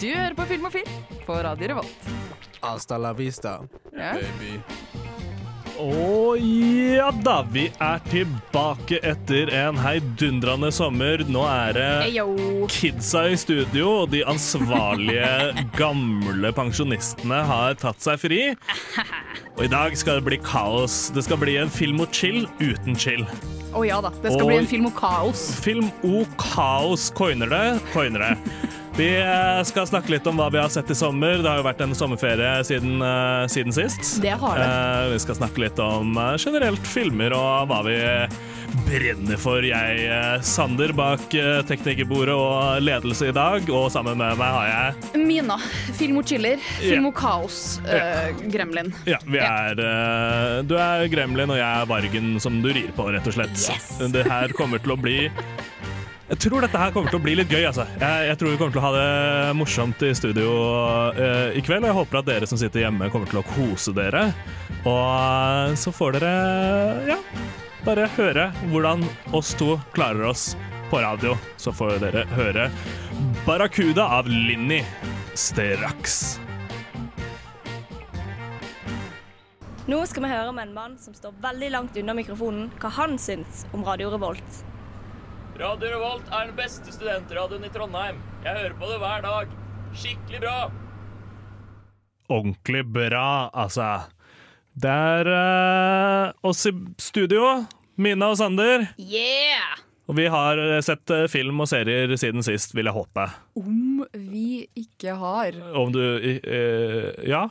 Du hører på Film og Film på Radio Revolt. Hasta la vista, Ja. baby. Å ja da, vi er tilbake etter en heidundrende sommer. Nå er det Heyo. kidsa i studio, og de ansvarlige gamle pensjonistene har tatt seg fri. Og i dag skal det bli kaos. Det skal bli en film og chill uten chill. Å ja da. Det skal Og- bli en film og kaos. Film og kaos coiner det. Coiner det. Vi eh, skal snakke litt om hva vi har sett i sommer. Det har jo vært en sommerferie siden, eh, siden sist. Det har det. Eh, vi skal snakke litt om generelt filmer og hva vi brenner for. Jeg, Sander, bak teknikerbordet og ledelse i dag, og sammen med meg har jeg Mina. Film og chiller. Film Ja. og kaos. eh, Gremlin. Ja, vi er uh, Du er gremlin, og jeg er vargen som du rir på, rett og slett. Yes. Det her kommer til å bli Jeg tror dette her kommer til å bli litt gøy, altså. Jeg, jeg tror vi kommer til å ha det morsomt i studio uh, i kveld. Og jeg håper at dere som sitter hjemme, kommer til å kose dere. Og så får dere, ja, bare høre hvordan oss to klarer oss på radio. Så får dere høre Barracuda av Linni straks. Nå skal vi høre med en mann som står veldig langt unna mikrofonen, hva han syns om Radio Revolt. Radio Revolt er den beste studentradioen i Trondheim. Jeg hører på det hver dag. Skikkelig bra. ordentlig bra, altså. Det er uh, oss i studio, Mina og Sander. Yeah! Og vi har eh, sett eh, film og serier siden sist, vil jeg håpe. Om vi ikke har Om du eh, Ja?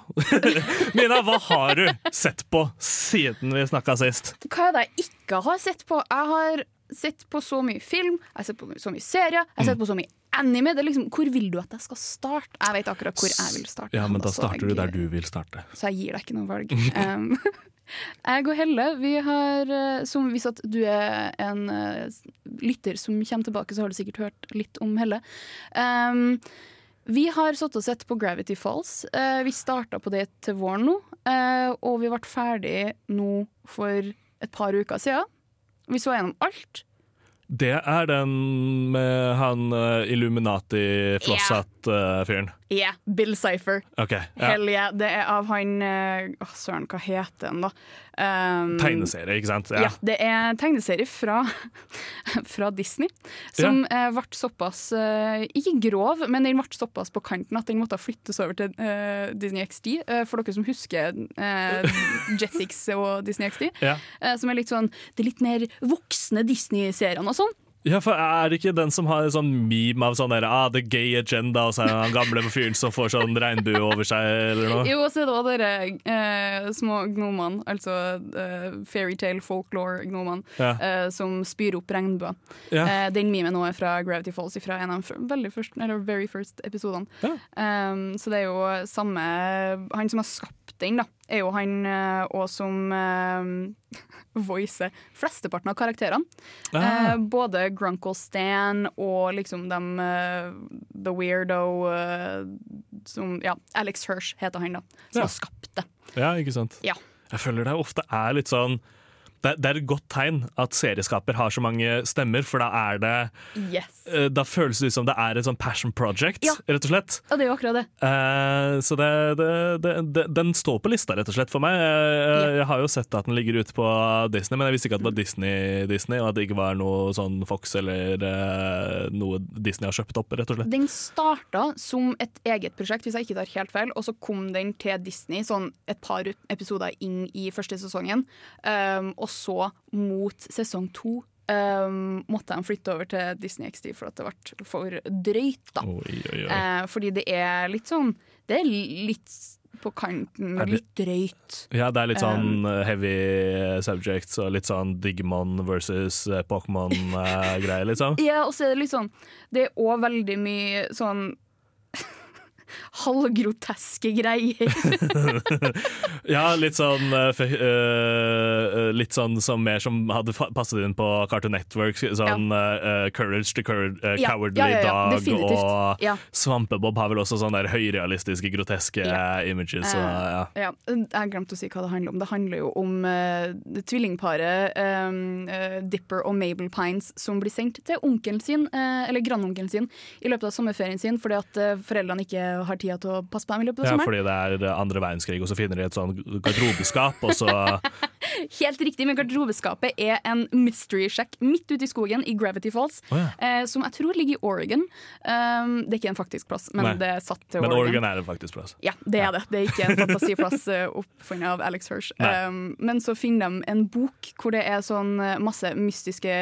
Mina, hva har du sett på siden vi snakka sist? Hva er det jeg ikke har sett på? Jeg har sett på så mye film, jeg har sett på så mye serier, jeg har sett på så mye anime. Det er liksom, hvor vil du at jeg skal starte? Jeg vet akkurat hvor jeg vil starte. Ja, men da starter jeg- du der du vil starte. Så jeg gir deg ikke noe valg. Um, jeg og Helle, vi har, eh, som hvis at du er en eh, lytter som kommer tilbake, så har du sikkert hørt litt om Helle. Um, vi har satt og sett på Gravity Falls. Uh, vi starta på det til våren nå, uh, og vi ble ferdig nå for et par uker siden. Vi så gjennom alt. Det er den med han uh, Illuminati-flosshatt-fyren. Yeah, Bill Cypher. Okay, Ja. Yeah. Det er av han Å, søren, hva heter han, da? Um, Tegneserie, ikke sant? Ja. det er tegneserie fra, fra Disney som eh, ble såpass eh, Ikke grov, men den ble såpass på kanten at den måtte flyttes over til uh, Disney XD. for dere som husker uh, Jetix og Disney XD. Ja. som er litt sånn Det litt mer voksne Disney-seriene og sånn. Ja, for Er det ikke den som har en sånn meme av sånn der, ah, the gay agenda, og så er det den gamle fyren som får sånn regnbue over seg, eller noe? Jo, og så er det også dere eh, små gnomene, altså eh, fairytale folklore-gnomene, Ja. eh, som spyr opp regnbuer. Ja. Eh, den memen nå er fra Gravity Falls, fra en av de første, eller very first episodene. Ja. Um, så det er jo samme Han som har skapt den, da, er jo han uh, og som uh, voicer flesteparten av karakterene. Ah. Eh, både Grunkle Stan og liksom dem eh, The Weirdo eh, som Ja, Alex Hirsch heter han, da. Som Ja. har skapt det. Ja, ikke sant? Ja. Jeg føler det ofte er litt sånn det, det er et godt tegn at serieskaper har så mange stemmer, for da er det Yes. eh, Da føles det ut som det er et sånn passion project, Ja. rett og slett. Ja, det er jo akkurat det. Eh, så det, det, den står på lista, rett og slett, for meg. Jeg, jeg, jeg har jo sett at den ligger ute på Disney, men jeg visste ikke at det var Disney, Disney og at det ikke var noe sånn Fox eller eh, noe Disney har kjøpt opp, rett og slett. Den starta som et eget prosjekt, hvis jeg ikke tar helt feil, og så kom den til Disney sånn et par episoder inn i første sesongen. Um, og så mot sesong to um, måtte de flytte over til Disney XD for at det ble for drøyt, da. Oi, oi, oi. Eh, fordi det er litt sånn Det er litt på kanten, det- litt drøyt. Ja, det er litt sånn eh, heavy subjects og litt sånn Digimon versus eh, Pokémon-greier, liksom. Ja, og så er det litt sånn Det er òg veldig mye sånn halvgroteske greier. Ja, litt sånn uh, Litt sånn som mer som hadde passet inn på Cartoon Network. Sånn uh, Courage to Cour uh, Cowardly ja, ja, Dog og. Svampebob har vel også sånne der høyrealistiske, groteske images. Så, ja. Jeg glemte å si hva det handler om. Det handler jo om tvillingparet Dipper og Mabel Pines som blir sendt til onkelen sin, eller grandonkelen sin, i løpet av sommerferien sin fordi at foreldrene ikke har tida til å passe på dem i løpet av ja, fordi det er andre verdenskrig, og så finner de et sånn garderobeskap, og så Helt riktig, men garderobeskapet er en mystery shack midt ute i skogen i Gravity Falls, oh, ja. eh, som jeg tror ligger i Oregon. Um, det er ikke en faktisk plass, men Nei. det er satt til Men Oregon. Oregon er en faktisk plass. Ja, det er det. Det er ikke en fantasiplass eh, oppfunnet av Alex Hirsch. Um, men så finner de en bok hvor det er sånn eh, masse mystiske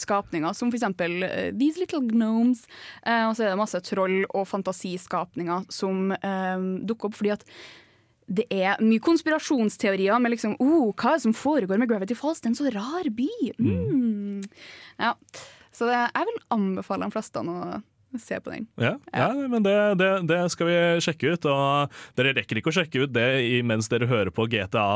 skapninger, som for eksempel eh, These Little Gnomes. uh, og så er det masse troll og fantasiskapninger som um, dukker opp fordi at det er mye konspirasjonsteorier med liksom oh, Hva er det som foregår med Gravity Falls? Det er en så rar by! Mm. Ja. Så det, jeg vil anbefale de fleste å se på den. Ja, ja men det, det, det skal vi sjekke ut. Og dere rekker ikke å sjekke ut det i- mens dere hører på GTA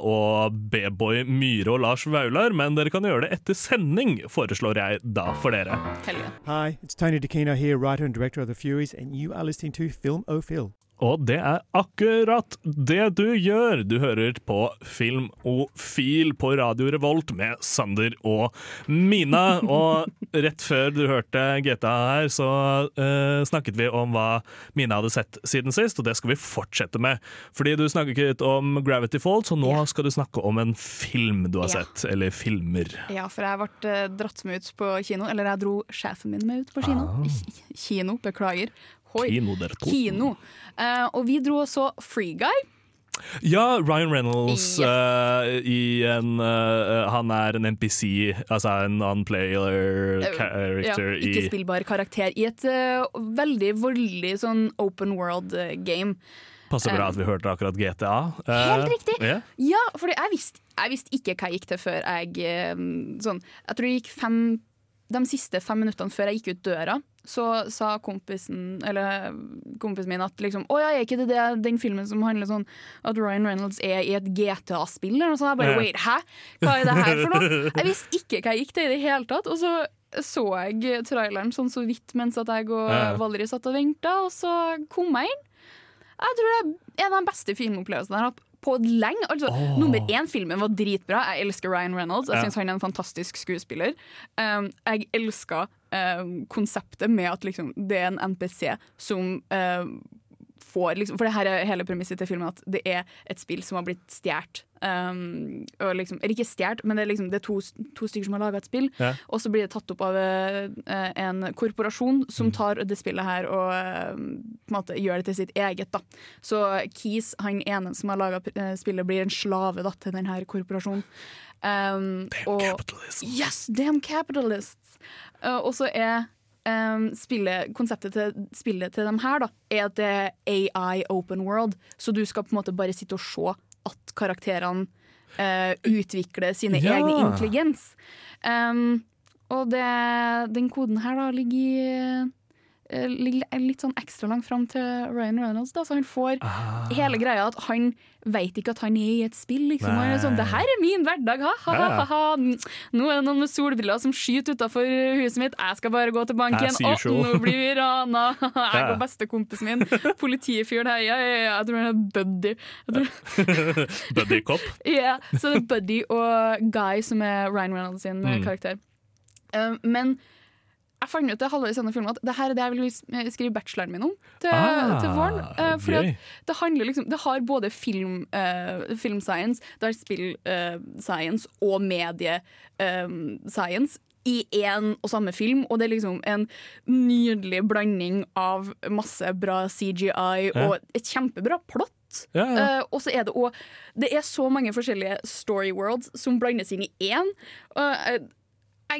og B-boy Myhre og Lars Vaular, men dere kan gjøre det etter sending, foreslår jeg da for dere. Helge. Hi, it's Tony DeCino here, writer and director of The Furies, and you are listening to Film O Phil. Og det er akkurat det du gjør. Du hører på Film og Fil på Radio Revolt med Sander og Mina. Og rett før du hørte GTA her, så uh, snakket vi om hva Mina hadde sett siden sist, og det skal vi fortsette med. Fordi du snakket om Gravity Falls, og nå Ja. skal du snakke om en film du har Ja. sett. Eller filmer. Ja, for jeg ble eh, dratt med ut på kino. Eller jeg dro sjefen min med ut på kino. Ah. Kino, beklager. Hoi. Kino der to. Kino. Uh, og vi dro og så Free Guy. Ja, Ryan Reynolds Yes. uh, i en uh, Han er en NPC, altså en non-player Ja, Ikke-spillbar karakter. I et veldig voldelig sånn open world eh, game. Passer bra at vi hørte akkurat GTA. Helt riktig. Yeah. Ja, for jeg visste, visst ikke hva jeg gikk til før jeg sånn, Jeg tror det gikk fem De siste fem minuttene før jeg gikk ut døra, så sa kompisen Eller kompisen min at liksom Å ja, er ikke det, det den filmen som handler sånn at Ryan Reynolds er i et GTA-spill? Og så. Jeg bare wait, hæ? Hva er det her for noe? Jeg visste ikke hva jeg gikk til i det hele tatt. Og så så jeg traileren sånn så vidt mens at jeg og Valerie satt og venta, og så kom jeg inn. Jeg tror det er en av de beste filmopplevelsene jeg har hatt på lenge. Altså, oh. Nummer én-filmen var dritbra. Jeg elsker Ryan Reynolds. Jeg Ja. synes han er en fantastisk skuespiller. Um, jeg elsker um, konseptet med at liksom, det er en NPC som eh, får liksom, For det her er hele premisset til filmen, at det er et spill som har blitt stjålet. Um, liksom, eller ikke stjålet, men det er, liksom, det er to, to stykker som har laga et spill. Ja. Og så blir det tatt opp av uh, en korporasjon som Mm. tar det spillet her og uh, måte gjør det til sitt eget. Da. Så Keys, han ene som har laga spillet, blir en slave da, til denne korporasjonen. Um, og, Capitalism. Yes, damn capitalists! Uh, og så er um, spillet, konseptet til spillet til dem her da, er at det er AI open world. Så du skal på en måte bare sitte og se at karakterene uh, utvikler sine Ja. egne intelligens. Um, og det, den koden her da ligger i eh, ligger litt sånn ekstra langt fram til Ryan Reynolds. Da, så han får Ah. hele greia at han vet ikke at han er i et spill. Liksom. Han er sånn, 'Det her er min hverdag, ha, ha, ha, ha. Nå er det noen med solbriller som skyter utafor huset mitt. Jeg skal bare gå til banken. Å, nå blir vi rana! Jeg og bestekompisen min. Politifyren her. Jeg tror han er Buddy. Buddy Cop. ja, så det er Buddy og Guy som er Ryan Reynolds sin eh, Mm. karakter. Eh, men jeg fant ut det halvåret i filmen at det her er det jeg vil skrive bacheloren min om til, Ah, til våren. Uh, fordi at det handler liksom Det har både film, uh, film science, det har spill-science og medie-science i én og samme film, og det er liksom en nydelig blanding av masse bra CGI og et kjempebra plott. Ja, ja. Uh, og så er det òg Det er så mange forskjellige story worlds som blandes inn i én. Eh,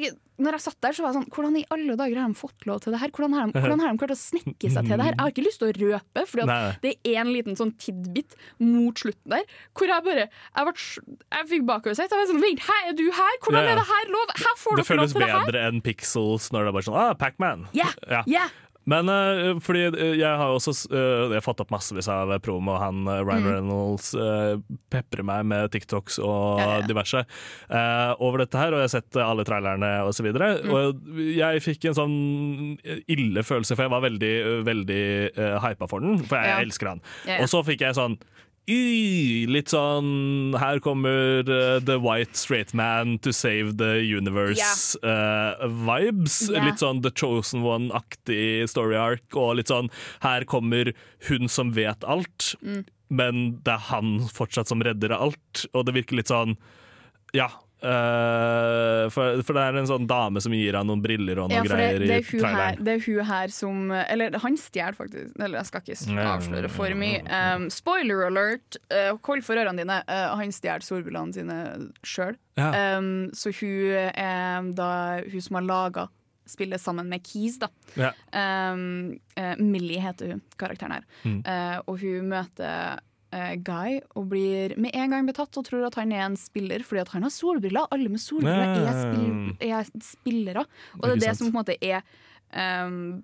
jeg, når jeg satt der, så var jeg sånn Hvordan i alle dager har de fått lov til det her? Hvordan har de, hvordan har de klart å snekke seg til det her? Jeg har ikke lyst til å røpe, for det er en liten sånn tidbit mot slutten der hvor jeg bare Jeg, ble, jeg fikk bakoversett. Jeg var sånn Vent, er du her? Hvordan ja. er det her lov? Her får Det dere lov føles til det her? bedre enn Pixels når det er bare sånn ah, Pac-Man. Ja, Ja. ja. Men uh, fordi eh, jeg har jo også uh, jeg fått opp massevis av promo, han uh, Ryan Reynolds uh, peprer meg med TikToks og Ja, ja. diverse over dette her, og jeg har sett alle trailerne og så videre. Og jeg fikk en sånn ille følelse, for jeg var veldig, veldig hypa for den, for jeg Ja. elsker han. Og så fikk jeg sånn Y, litt sånn Her kommer uh, The White Straight Man to Save the Universe-vibes. Ja. Litt sånn The Chosen One-aktig story arc. Og litt sånn Her kommer hun som vet alt, Mm. men det er han fortsatt som redder alt. Og det virker litt sånn Ja. Eh, for, for det er en sånn dame som gir han noen briller og noen Ja, greier det, det, i er hun her, traileren. det er hun her som Eller han stjeler faktisk Eller jeg skal ikke avsløre for mye. Um, spoiler alert! Uh, hold for ørene dine. Uh, han stjeler solbrillene sine sjøl. Ja. Um, så hun er da hun som har laga spillet sammen med Keys, da. Ja. Um, Millie heter hun, karakteren her. Mm. Og hun møter eh, Guy og blir med en gang betatt og tror at han er en spiller fordi at han har solbriller. Alle med solbriller er, spill, er spillere. Og det er det som på en måte er um,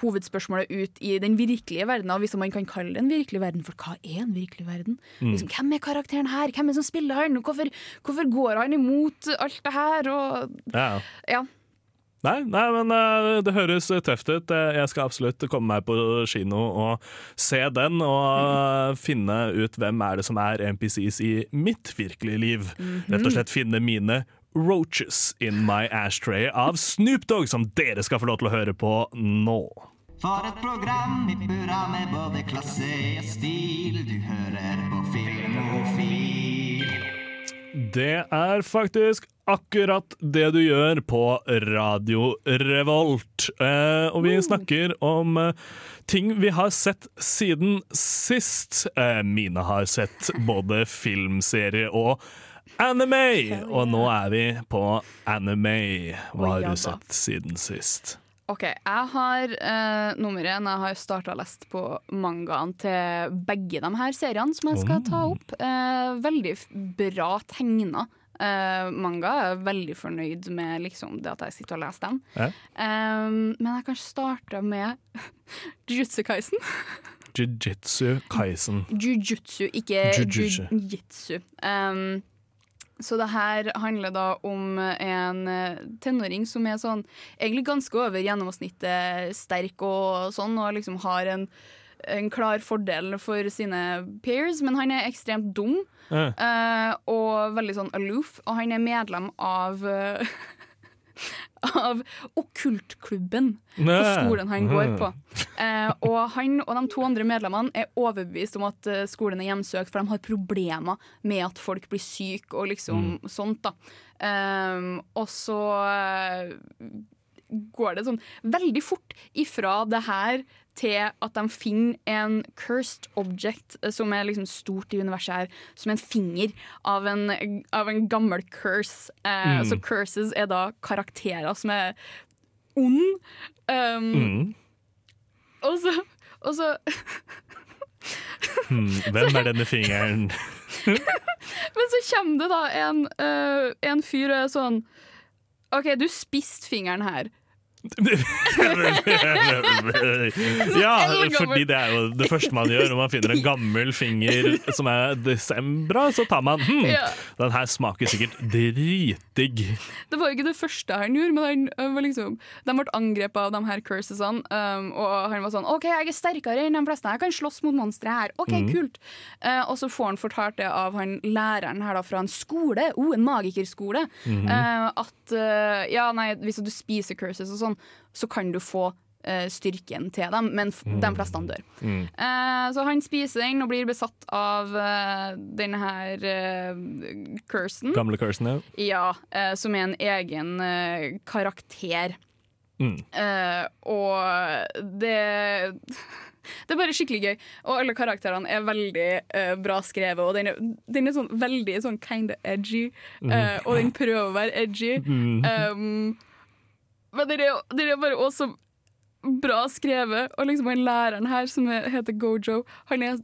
hovedspørsmålet ut i den virkelige verden, hvis man kan kalle det en virkelig verden. For hva er en virkelig verden? Mm. Liksom, hvem er karakteren her? Hvem er det som spiller han? Hvorfor, hvorfor går han imot alt det her? Og, Ja. ja. Nei, nei, men eh, det høres tøft ut. Eh, Jeg skal absolutt komme meg på kino og se den, og mm. finne ut hvem er det som er NPCs i mitt virkelige liv. Rett og slett finne mine roaches in my ashtray av Snoop Dogg, som dere skal få lov til å høre på nå. For et program i burra med både klasse og stil. Du hører på Filmofil. Det er faktisk akkurat det du gjør på Radio Revolt. Eh, og vi snakker om eh, ting vi har sett siden sist. Eh, Mine har sett både filmserie og anime, og nå er vi på anime. Hva har du sett siden sist? OK, jeg har uh, nummer én. Jeg har starta å lese på mangaen til begge de her seriene som jeg skal ta opp. Uh, veldig bra tegna Uh, manga. Jeg er veldig fornøyd med liksom, det at jeg sitter og leser dem. Ja. Um, men jeg kan starte med Jujutsu Kaisen. Jiu-jitsu Kaisen. Jujutsu, ikke Jujutsu. jujitsu. Um, så det her handler da om en eh, tenåring som er sånn egentlig ganske over gjennomsnittet sterk og sånn, og liksom har en, en klar fordel for sine peers, men han er ekstremt dum Uh. Uh, og veldig sånn aloof, og han er medlem av av okkultklubben på skolen han går Mhm. på. Eh, og han og de to andre medlemmene er overbevist om at eh, skolen er hjemsøkt, for de har problemer med at folk blir syke og liksom sånt. da. Um, og så eh, går det sånn veldig fort ifra det her til at de finner en cursed object eh, som er liksom stort i universet her, som en finger av en, av en gammel curse. Eh, Så curses er da karakterer som er ond. Um, Mm. Og så, og så Hmm, Hvem er denne fingeren? Men så kommer det da en, uh, en fyr og er sånn OK, du spiste fingeren her. Ja, fordi det er jo det første man gjør når man finner en gammel finger som er desembra, så tar man hm, Den her smaker sikkert dritdigg. Det var jo ikke det første han gjorde, men han øh, var liksom, de ble angrepet av de her cursesene. Um, og han var sånn OK, jeg er sterkere enn de fleste, jeg kan slåss mot monstre her. OK, kult. Uh, og så får han fortalt det av han læreren her da fra en skole, oh, en magikerskole, eh, at uh, ja, nei, hvis du spiser curses og sånn, så kan du få uh, styrken til dem, men f de fleste dør. Eh, så han spiser den og blir besatt av uh, denne her cursen. Gamle cursen, ja. Ja, som er en egen karakter. Mm. Og det Det er bare skikkelig gøy. Og alle karakterene er veldig uh, bra skrevet. Og den er, den er sånn veldig sånn kinda edgy, eh, og den prøver å være edgy. Um, men det er, er bare også bra skrevet. Og liksom han læreren her, som er, heter Gojo, han er,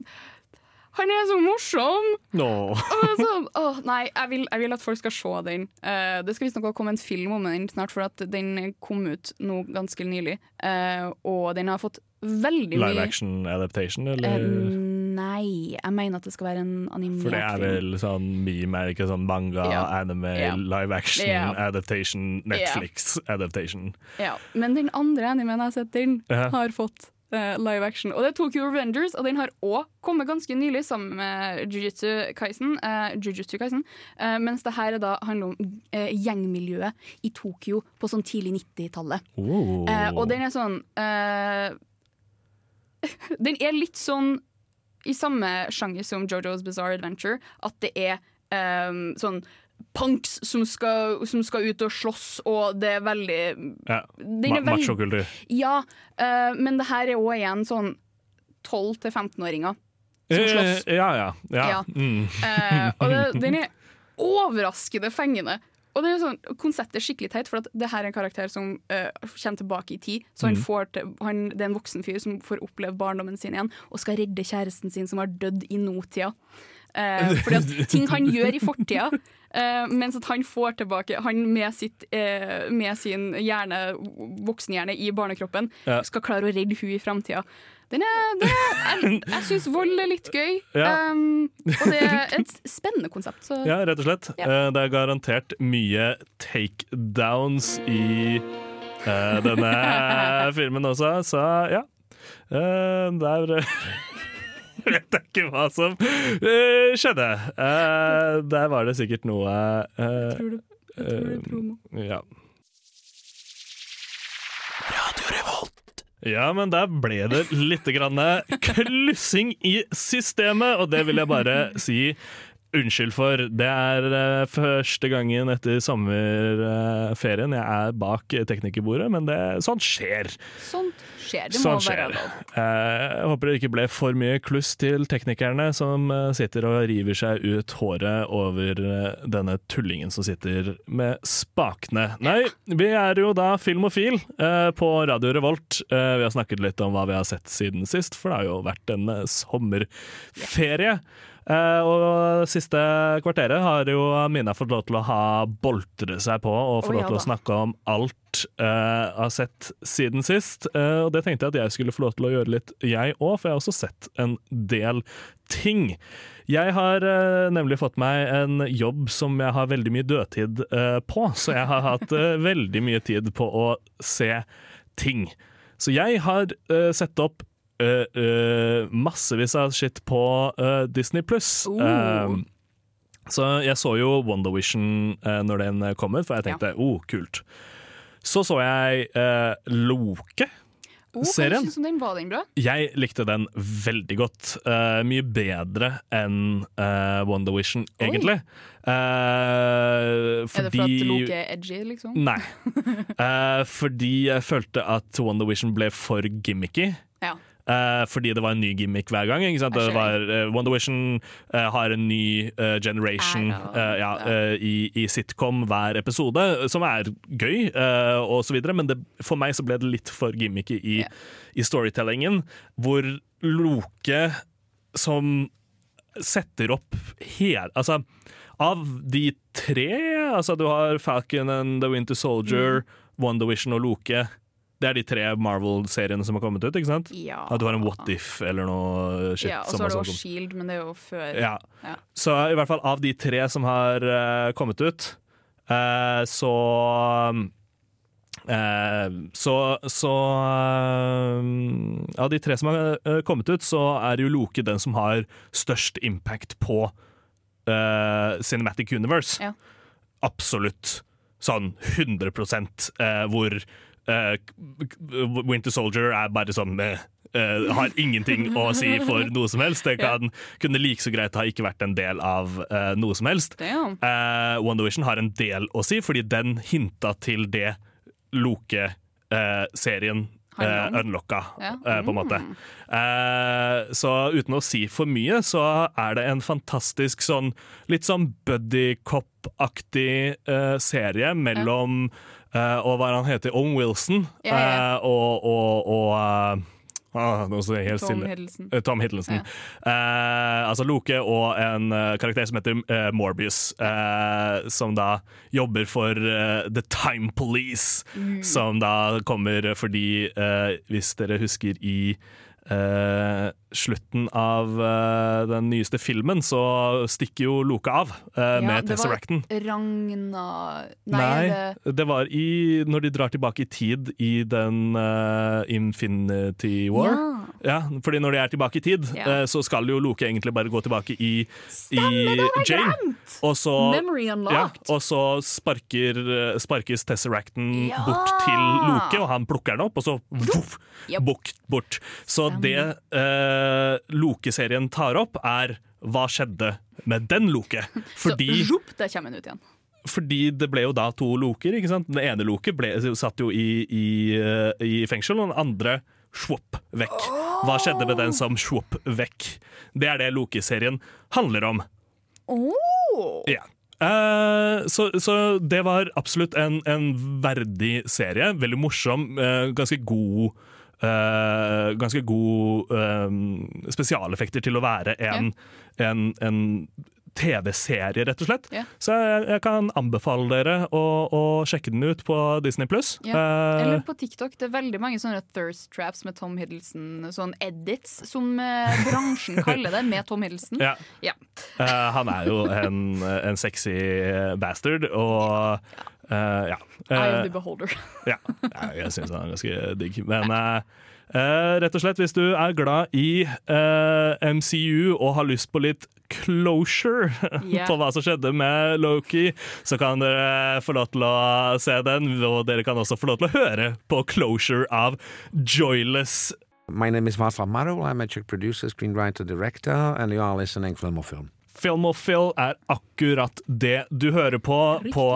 han er så morsom! Nå. Og, sånn, åh, nei, jeg vil, jeg vil at folk skal se den. Uh, det skal visstnok komme en film om den snart, for at den kom ut nå ganske nylig. Uh, og den har fått veldig mye Live action adaptation, eller? eller? Nei, jeg mener at det skal være en animert For det er vel sånn meme, er ikke sånn manga, Ja. anime, Ja. live action, Ja. adaptation, Netflix adaptation. Ja. Men den andre animen jeg har sett, den har fått uh, live action. Og det er Tokyo Revengers, og den har òg kommet ganske nylig sammen med Jujutsu Kaisen. Uh, Jujutsu Kaisen uh, mens det her er da handler om gjengmiljøet i Tokyo på sånn tidlig 90-tallet. Oh. Og den er sånn Den er litt sånn i samme sjanger som Jojo's Bizarre Adventure, at det er um, sånn punks som skal, som skal ut og slåss, og det er veldig ja. Ma Machokultur. Ja, uh, men det her er òg igjen sånn 12-15-åringer som slåss. Eh, Ja, ja. ja. Ja. Mm. uh, og det, den er overraskende fengende. Og det er jo sånn, Konseptet er skikkelig teit, for at det her er en karakter som uh, kommer tilbake i tid. Så han Mm. får til, han, Det er en voksen fyr som får oppleve barndommen sin igjen, og skal redde kjæresten sin som har dødd i nåtida. Uh, fordi at ting han gjør i fortida, uh, mens at han får tilbake Han med, sitt, uh, med sin hjerne, voksenhjerne i barnekroppen Ja. skal klare å redde hun i framtida. Den er, det er, jeg jeg syns vold er litt gøy, Ja. um, og det er et spennende konsept. Så Ja, rett og slett. Ja. Eh, Det er garantert mye takedowns i uh, denne filmen også, så ja. Uh, der vet jeg ikke hva som uh, skjedde. Uh, der var det sikkert noe eh, tror du, jeg tror det er promo. Ja. Ja, men der ble det litt grann klussing i systemet, og det vil jeg bare si unnskyld for. Det er uh, første gangen etter sommerferien jeg er bak teknikerbordet, men det, sånt skjer. Sånt skjer. Det må Sånn være lov. Uh, Jeg håper det ikke ble for mye kluss til teknikerne som eh, sitter og river seg ut håret over denne tullingen som sitter med spakene. Nei, vi er jo da Filmofil på Radio Revolt. Vi har snakket litt om hva vi har sett siden sist, for det har jo vært en sommerferie. Eh, og siste kvarteret har jo Mina fått lov til å ha boltre seg på og få Å, lov til å snakke om alt eh, jeg har sett siden sist. Eh, og det tenkte jeg at jeg skulle få lov til å gjøre litt, jeg òg, for jeg har også sett en del ting. Jeg har eh, nemlig fått meg en jobb som jeg har veldig mye dødtid eh, på, så jeg har hatt eh, veldig mye tid på å se ting. Så jeg har uh, sett opp eh, massevis av shit på uh, Disney pluss. Oh. så jeg så jo Wonder Vision uh, når den kom ut, for jeg tenkte oh, kult. Så så jeg uh, Loke. Oh, Serien? Jeg den var den bra. Jeg likte den veldig godt. Uh, mye bedre enn uh, Wonder Vision, Oi. egentlig. Eh, Er det for at Loke er edgy, liksom? Nei. Uh, fordi jeg følte at Wonder Vision ble for gimmicky. Ja. Eh, fordi det var en ny gimmick hver gang. Ikke sant? Det var, uh, Wonder Vision uh, har en ny generation ja, i, i sitcom hver episode, som er gøy, uh, og så videre, men det, for meg så ble det litt for gimmicky i, yeah. i storytellingen, hvor Loke som setter opp hele Altså, av de tre Altså, du har Falcon and The Winter Soldier, Mm. Wonder Vision og Loke. Det er de tre Marvel-seriene som har kommet ut, ikke sant? Ja. At du har en What If eller noe shit. Ja, og så har du også. Shield, men det er jo før. Ja. Ja. Så i hvert fall av de tre som har uh, kommet ut, uh, så så, så Av de tre som har kommet ut, så er jo Loke den som har størst impact på Cinematic Universe. Ja. Absolutt. Sånn 100 eh, hvor Winter Soldier er bare sånn eh, eh, har ingenting å si for noe som helst. Det kan, kunne like så greit ha ikke vært en del av uh, noe som helst. Damn. Uh, Wonder Vision har en del å si, fordi den hinta til det Loke-serien uh, unlocka, Ja. eh, på en måte. Eh, så uten å si for mye, så er det en fantastisk sånn litt sånn buddy cop-aktig eh, serie mellom eh, Og hva han heter Owen Wilson Ja, ja. eh, og, og, og eh, ah, Tom. Hiddleston. Eh, Tom Hiddleston. Eh, altså Loke og en eh, karakter som heter eh, Morbius, eh, som da jobber for eh, The Time Police. Som da kommer fordi, eh, hvis dere husker i eh, slutten av uh, den nyeste filmen, så stikker jo Loke av eh, med det var Tesseracten. Ragna... Nei, Nei, det det var i, når de drar tilbake i tid i den uh, Infinity War. Ja. Ja, fordi når de er tilbake i tid, Ja. så skal jo Loke egentlig bare gå tilbake i, i Jane. Og så, Memory ja, unlocked. og så sparker, sparkes Tesseracten Ja. bort til Loke, og han plukker den opp, og så voff, bort, Så Så det eh, Loke-serien tar opp, er hva skjedde med den Loke? Fordi Så rop, der kommer den ut igjen. fordi det ble jo da to loker. ikke sant? Den ene loket ble, satt jo i, i, eh, i fengsel, og den andre svopp vekk. Hva skjedde med den som svopp vekk? Det er det Loki-serien handler om. Ja. Eh, så, så det var absolutt en, en verdig serie. Veldig morsom. eh, ganske god Ganske god eh, spesialeffekter til å være en, en, en TV-serie, rett og slett. Ja. Så jeg, jeg kan anbefale dere å, å sjekke den ut på Disney pluss. Ja. Eller på TikTok. Det er veldig mange sånne thirst traps med Tom Hiddleston. Sånn edits, som uh, bransjen kaller det, med Tom Hiddleston. ja. Ja. Eh, han er jo en, en sexy bastard, og eh, ja. Eye of Eh, the beholder. Ja, ja, jeg syns han er ganske digg. Men eh, eh, rett og slett, hvis du er glad i eh, MCU og har lyst på litt closure yeah. på hva som skjedde med Loki, så kan dere få lov til å se den. Og dere kan også få lov til å høre på closure av Joyless. My name is Václav Marul. I'm a Czech producer, screenwriter, director, and you are listening Film or Film. Film of Phil er akkurat det du hører på på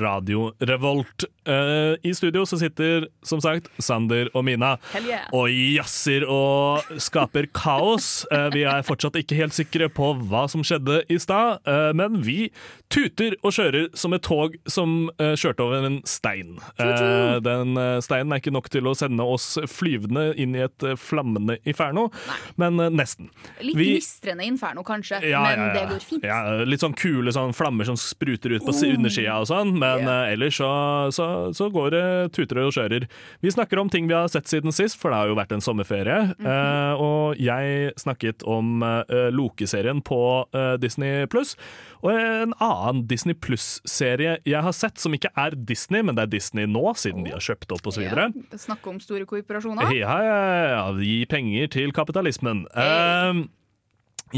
Radio Revolt. Eh, I studio så sitter som sagt Sander og Mina yeah. og jazzer og skaper kaos. Uh, vi er fortsatt ikke helt sikre på hva som skjedde i stad, uh, men vi tuter og kjører som et tog som kjørte over en stein. Den steinen er ikke nok til å sende oss flyvende inn i et flammende inferno, men eh, nesten. Litt Vi- gnistrende inferno, kanskje, Ja, men ja, ja. det går fint. Ja, litt sånn kule sånn flammer som spruter ut på oh. undersida og sånn, men ellers så, så, så går det tuter og kjører. Vi snakker om ting vi har sett siden sist, for det har jo vært en sommerferie. Mhm. eh, og jeg snakket om eh, Loke-serien på eh, Disney pluss. Og en annen Disney Pluss-serie jeg har sett, som ikke er Disney, men det er Disney nå, siden de har kjøpt opp osv. Ja, Snakke om store korporasjoner. Ja, ja, ja, gi penger til kapitalismen. Eh,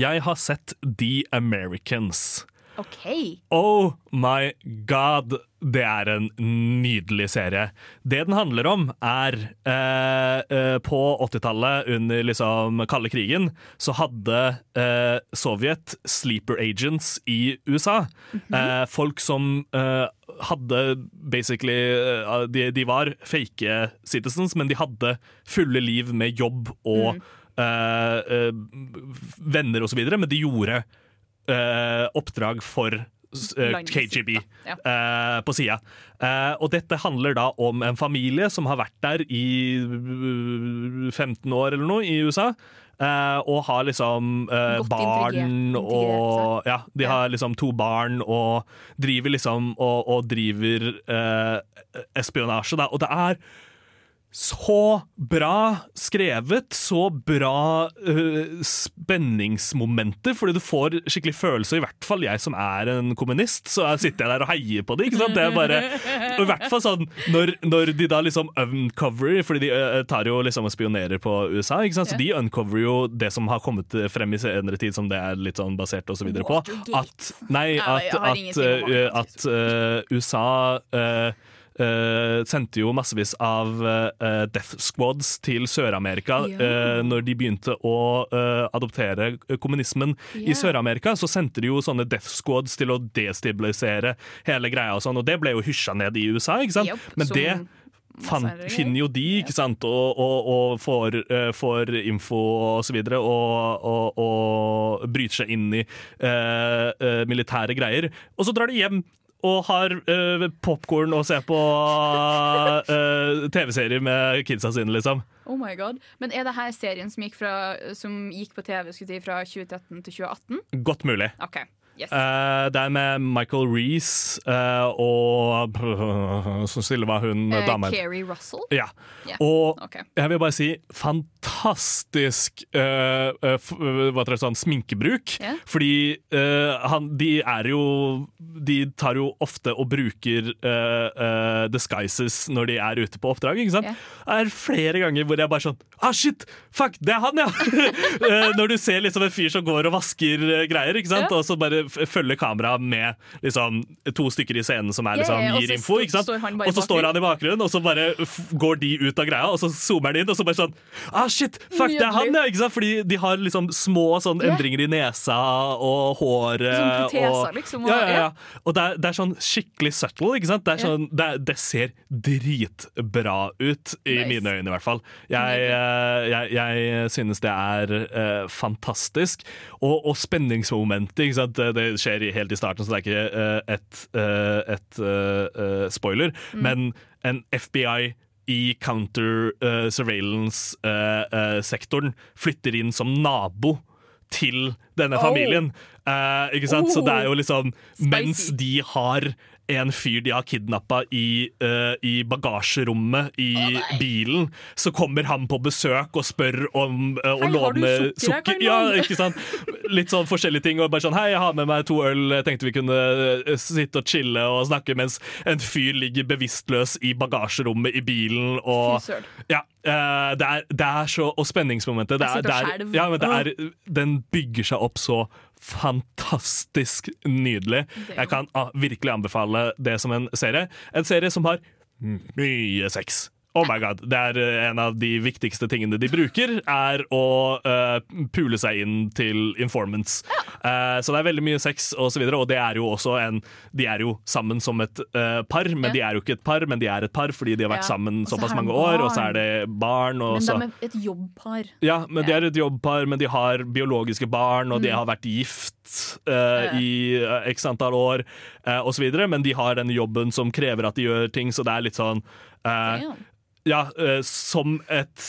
jeg har sett The Americans. OK. Oh my god, det er en nydelig serie. Det den handler om, er eh, eh, På 80-tallet, under liksom kalde krigen, så hadde eh, Sovjet sleeper agents i USA. eh, folk som eh, hadde basically eh, de, de var fake citizens, men de hadde fulle liv med jobb og Venner eh, venner osv., men de gjorde eh, oppdrag for uh, KGB. Ja. eh, på sida. Eh, og dette handler da om en familie som har vært der i øh, 15 år eller noe i USA. eh, og har liksom eh, barn intrigert. og Ja, de har liksom to barn og driver liksom og, og driver eh, espionasje, da. Og det er så bra skrevet, så bra uh, spenningsmomenter, fordi du får skikkelig følelse, i hvert fall jeg som er en kommunist, så sitter jeg der og heier på det, ikke sant? Det er bare, og i hvert fall sånn, når, når de da liksom uncoverer, fordi de uh, tar jo liksom og spionerer på USA, ikke sant? Så de uncoverer jo det som har kommet frem i senere tid, som det er litt sånn basert og så videre på, at, nei, at, at, det, at USA eh, sendte jo massevis av uh, death squads til Sør-Amerika Yeah. Uh, når de begynte å eh, adoptere kommunismen i Sør-Amerika. Så sendte de jo sånne death squads til å destabilisere hele greia, og sånn, og det ble jo hysja ned i USA. ikke sant? Yep, Men det fan, finner jo de, ikke sant, og, og, og får, uh, får info og så videre, og, og, og bryter seg inn i uh, uh, militære greier. Og så drar de hjem og har uh, popkorn og ser på uh, TV-serier med kidsa sine, liksom. Oh my god. Men er det her serien som gikk, fra, som gikk på TV si, fra 2013 til 2018? Godt mulig. OK. Yes. Uh, det er med Michael Reece uh, og så stille var hun uh, dama Keri Russell? Ja. Yeah. Og okay. jeg vil bare si fantastisk uh, det, sånn, sminkebruk. Yeah. Fordi uh, han, de er jo De tar jo ofte og bruker disguises når de er ute på oppdrag. Ikke sant? Yeah. Det er flere ganger hvor jeg bare sånn Ah, shit! Fuck, det er han, ja! Når du ser liksom en fyr som går og vasker greier, ikke sant? Yeah. og så bare følger kameraet med liksom, to stykker i scenen som er, liksom, gir info. ikke sant? han og så står han i bakgrunnen, og så bare går de ut av greia, og så zoomer de inn, og så bare sånn Ah, shit! Fuck, det er han, ja! ikke sant? Fordi de har liksom små sånn endringer i nesa og håret. Sånn proteser, liksom, og- Ja, ja, ja. Og det er, det er sånn skikkelig subtle, ikke sant? Det, er sånn, det, det ser dritbra ut, i Nice. mine øyne i hvert fall. Jeg, eh, jeg, jeg synes det er uh, fantastisk. Og, og spenningsmomentet, ikke sant? Det, skjer helt i starten, så det er ikke uh, et, uh, et spoiler, Mm. men en FBI i counter eh, surveillance-sektoren flytter inn som nabo til denne Oh. familien. Eh, ikke sant? Så det er jo liksom Mens de har en fyr de har kidnappa i, uh, i bagasjerommet i bilen, så kommer han på besøk og spør om uh, å låne sukker sukker? Ja, ikke sant? Litt sånn forskjellige ting. Og bare sånn Hei, jeg har med meg to øl, jeg tenkte vi kunne eh, sitte og chille og snakke mens en fyr ligger bevisstløs i bagasjerommet i bilen og. Ja. uh, det, er, det er så Og spenningsmomentet. Det er, det er, ja, men det er, den bygger seg opp så fantastisk nydelig. Jeg kan ah, virkelig anbefale det som en serie. En serie som har mye sex. Oh my god, Det er eh, en av de viktigste tingene de bruker, er å uh, pule seg inn til informants. Eh, så det er veldig mye sex og så videre, og det er jo også en De er jo sammen som et uh, par, men Ja. de er jo ikke et par, men de er et par fordi de har vært Ja. sammen såpass de mange år, og så er det barn. Og Men de er et jobbpar. ja, men de er et jobbpar, men de har biologiske barn, og de Mm. har vært gift i x antall år, uh, osv. Men de har den jobben som krever at de gjør ting, så det er litt sånn Damn. Ja, eh, som et,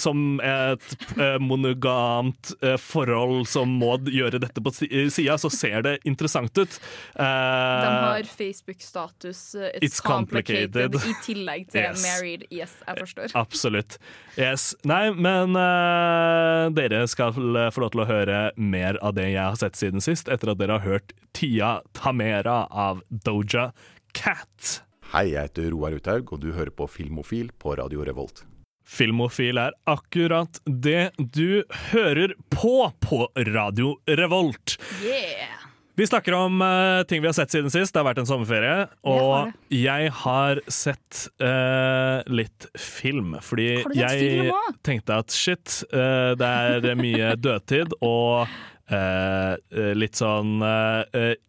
som et eh, monogamt eh, forhold som må gjøre dette på si- sida, så ser det interessant ut. De har Facebook-status It's, It's complicated. complicated. I tillegg til Yes. married. Yes, jeg forstår. Absolutt. Yes. Nei, men uh, dere skal få lov til å høre mer av det jeg har sett siden sist, etter at dere har hørt Tia Tamera av Doja Cat. Hei, jeg heter Roar Uthaug, og du hører på Filmofil på Radio Revolt. Filmofil er akkurat det du hører på på Radio Revolt. Yeah! Vi snakker om uh, ting vi har sett siden sist. Det har vært en sommerferie. Og har jeg har sett uh, litt film. Fordi jeg film tenkte at shit, uh, det er mye dødtid og eh, litt sånn uh,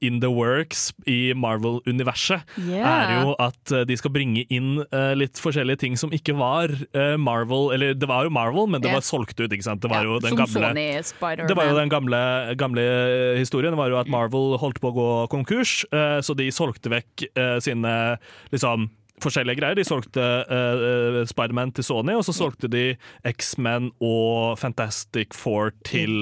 in the works i Marvel-universet. Yeah. Er jo at de skal bringe inn uh, litt forskjellige ting som ikke var Marvel. Eller det var jo Marvel, men det yeah. var solgt ut. ikke sant? Det var jo den gamle det var jo den gamle, gamle historien. Det var jo at Marvel holdt på å gå konkurs, så de solgte vekk sine liksom forskjellige greier. De solgte uh, Spiderman til Sony, og så solgte de X-Men og Fantastic Four til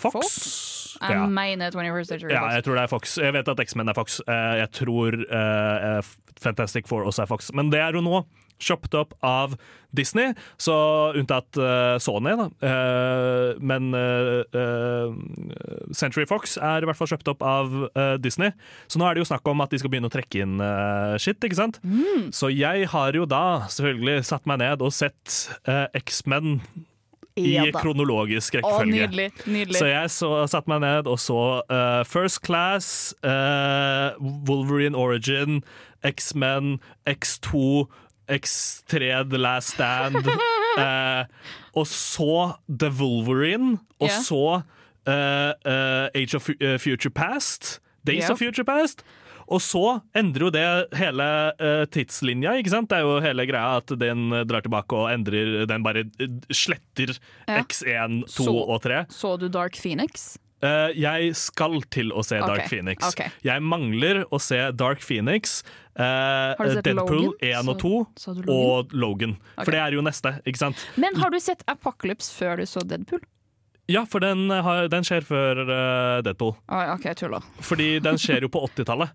Fox. Fox? Jeg Ja. mener 21st Century Ja, Fox. jeg tror det er Fox. Jeg vet at X-Men er Fox. Uh, Jeg tror uh, Fantastic Four også er Fox. Men det er jo nå shoppet opp av Disney, så unntatt uh, Sony, da. Uh, men uh, Century Fox er i hvert fall kjøpt opp av Disney. Så nå er det jo snakk om at de skal begynne å trekke inn shit, ikke sant? Så jeg har jo da selvfølgelig satt meg ned og sett X-Men i Ja kronologisk kronologisk Å, rekkefølge. nydelig. nydelig. Så jeg så, satte meg ned og så uh, First Class, uh, Wolverine Origin, X-Men, X2, X3 The Last Stand. eh, og så The Wolverine, og yeah. så eh, eh, Age of eh, Future Past. Days yeah. of Future Past. Og så endrer jo det hele uh, tidslinja, ikke sant? Det er jo hele greia at den drar tilbake og endrer Den bare sletter Ja. X1, 2 Så- og 3. Så du Dark Phoenix? Uh, jeg skal til å se Dark Phoenix. Okay. Jeg mangler å se Dark Phoenix, eh, Deadpool Logan? 1 og 2 så, Logan? og Logan. Okay. For det er jo neste, ikke sant? Men har du sett Apocalypse før du så Deadpool? Ja, for den, har, den skjer før uh, Deadpool. Ah, OK, jeg tuller. Fordi den skjer jo på 80-tallet.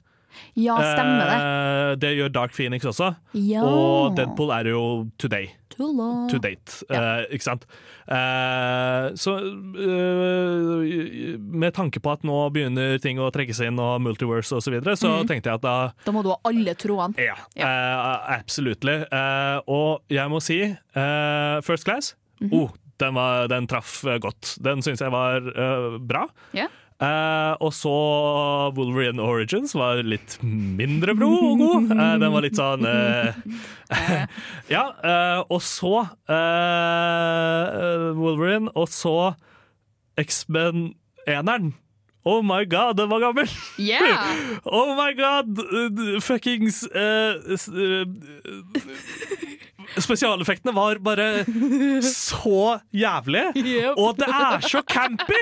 Ja, stemmer det. Eh, det gjør Dark Phoenix også. Ja. Og Deadpool er jo today. To date, eh, ikke sant? Eh, så eh, med tanke på at nå begynner ting å trekke seg inn, og multiverse og så videre, så mm. tenkte jeg at da Da må du ha alle trådene. Ja, eh, Absolutt. Eh, og jeg må si eh, First Class, Mhm. oh, den, var, den traff godt. Den syns jeg var bra. Ja. Eh, og så Wolverine Origins var litt mindre bro og god. Eh, den var litt sånn eh, Ja, eh, og så eh, Wolverine, og så X-Men eneren. Oh my god, den var gammel! Yeah. Oh my god! uh, Fuckings uh, uh, Spesialeffektene var bare så jævlige, og det er så campy!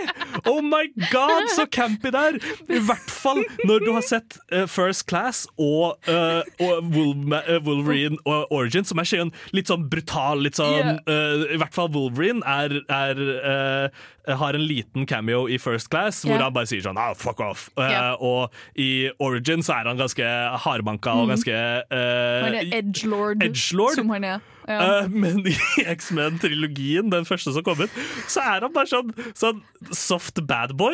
Oh my god, så campy det er! I hvert fall når du har sett uh, First Class og, uh, og uh, Wolverine og Origin, som er sånn, litt sånn brutal, litt sånn uh, I hvert fall Wolverine er, er har en liten cameo i First Class, hvor han bare sier sånn ah, fuck off. Uh, Og i Origin så er han ganske hardbanka og Mhm. ganske uh, Han er edgelord, Edgelord? som han er. Ja. Uh, men i X-Men-trilogien, den første som kom ut, så er han bare sånn, sånn soft bad boy.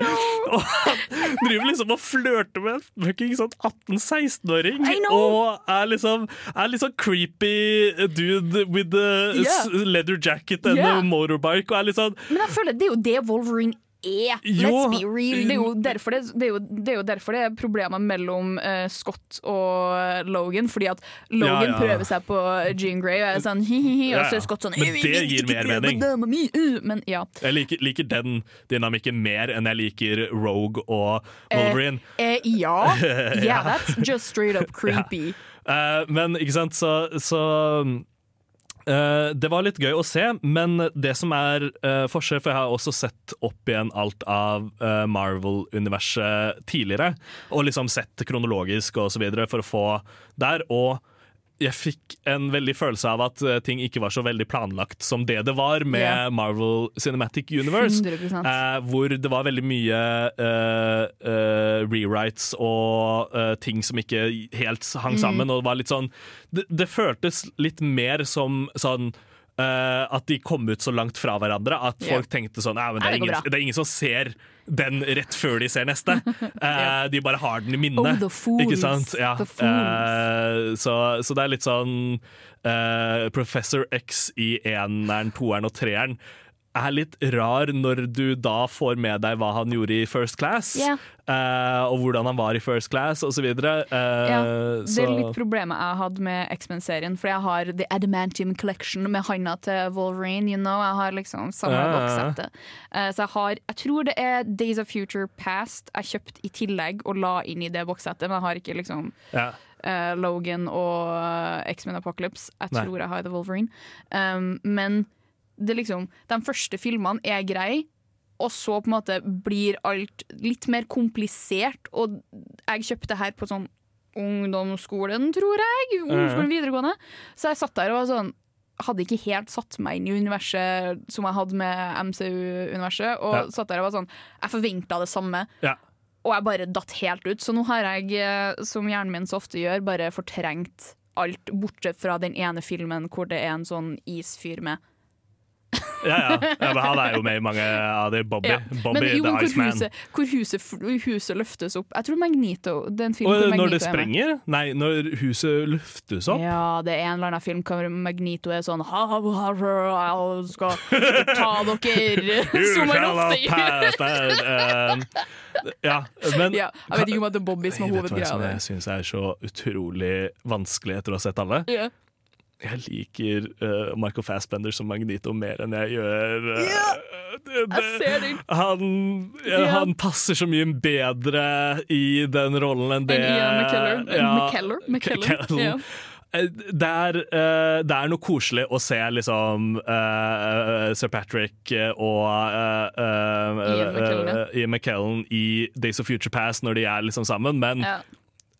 og han driver liksom og flørter med en fucking sånn 18-16-åring. Og er liksom er sånn creepy dude with the Yeah. leather jacket and Yeah. a motorbike. Og er litt sånn Men jeg føler det er jo det Wolverine er. Jo. Let's be real. Det er jo derfor det, det, er, jo, det er jo derfor det er problemer mellom uh, Scott og Logan. Fordi at Logan Ja, ja. prøver seg på Jean Grey, og er sånn hi-hi-hi, og så er Scott sånn men det gir mer mening. uh», Men ja. Jeg liker, liker den dynamikken mer enn jeg liker Rogue og Wolverine. Eh, eh, ja. Yeah, that's just straight up creepy. Eh, men ikke sant, så, så eh, Det var litt gøy å se, men det som er uh, forskjell For jeg har også sett opp igjen alt av uh, Marvel-universet tidligere, og liksom sett kronologisk og så videre for å få der. Og jeg fikk en veldig følelse av at eh, ting ikke var så veldig planlagt som det det var med yeah. Marvel Cinematic Universe. 100%. Eh, hvor det var veldig mye eh, eh, rewrites og eh, ting som ikke helt hang Mm. sammen. Og det var litt sånn Det, det føltes litt mer som sånn eh, at de kom ut så langt fra hverandre at folk tenkte sånn men det er, ingen, det er ingen som ser den rett før de ser neste. Eh, De bare har den i minnet. Oh. Ikke sant? Ja. Eh, så, så det er litt sånn Professor X i eneren, toeren og treeren er litt rar når du da får med deg hva han gjorde i First Class, yeah. uh, og hvordan han var i First Class, osv. Uh, Ja, det er litt problemet jeg hadde med X-Men-serien, for jeg har The Adamantium Collection med handa til Wolverine. You know, jeg har liksom samme uh. bokssettet. Eh, Så jeg har Jeg tror det er Days of Future Past jeg kjøpte i tillegg og la inn i det bokssettet, men jeg har ikke liksom yeah. eh, Logan og eh, X-Men Apocalypse. Jeg Nei. tror jeg har The Wolverine. Um, men liksom, de første filmene er greie, og så på en måte blir alt litt mer komplisert. Og jeg kjøpte her på sånn ungdomsskolen, tror jeg. Ungdomsskolen videregående. Så jeg satt der og var sånn hadde ikke helt satt meg inn i universet som jeg hadde med MCU-universet. Og Ja. satt der og var sånn Jeg forventa det samme. Ja. Og jeg bare datt helt ut. Så nå har jeg, eh, som hjernen min så ofte gjør, bare fortrengt alt, bortsett fra den ene filmen hvor det er en sånn isfyr med. Ja, ja. ja, men han er jo med i mange av de. Bobby, Ja. Bobby Men jo, the Iceman. huset, hvor huset, huset løftes opp. Jeg tror Magneto den filmen Og hvor når Magneto det er sprenger? Nei, når huset løftes opp? Ja, det er en eller annen film hvor Magneto er sånn ha, ha, ha, ha, Jeg skal ta dere som en that, um, Ja, men Ja, jeg vet ikke om det er Bobby som er hovedgreia. jeg syns er så utrolig vanskelig etter å ha sett alle? Ja. Jeg liker uh, Michael Fassbender som Magnito mer enn jeg gjør uh, det, det, Jeg ser den. han, Ja. han passer så mye bedre i den rollen enn det Ian McKellar. ja, eh, det er, uh, det er noe koselig å se liksom uh, Sir Patrick eh, og uh, eh, Ian McKellen, ja. eh, Ian McKellen i Days of Future Past når de er liksom sammen, men Ja.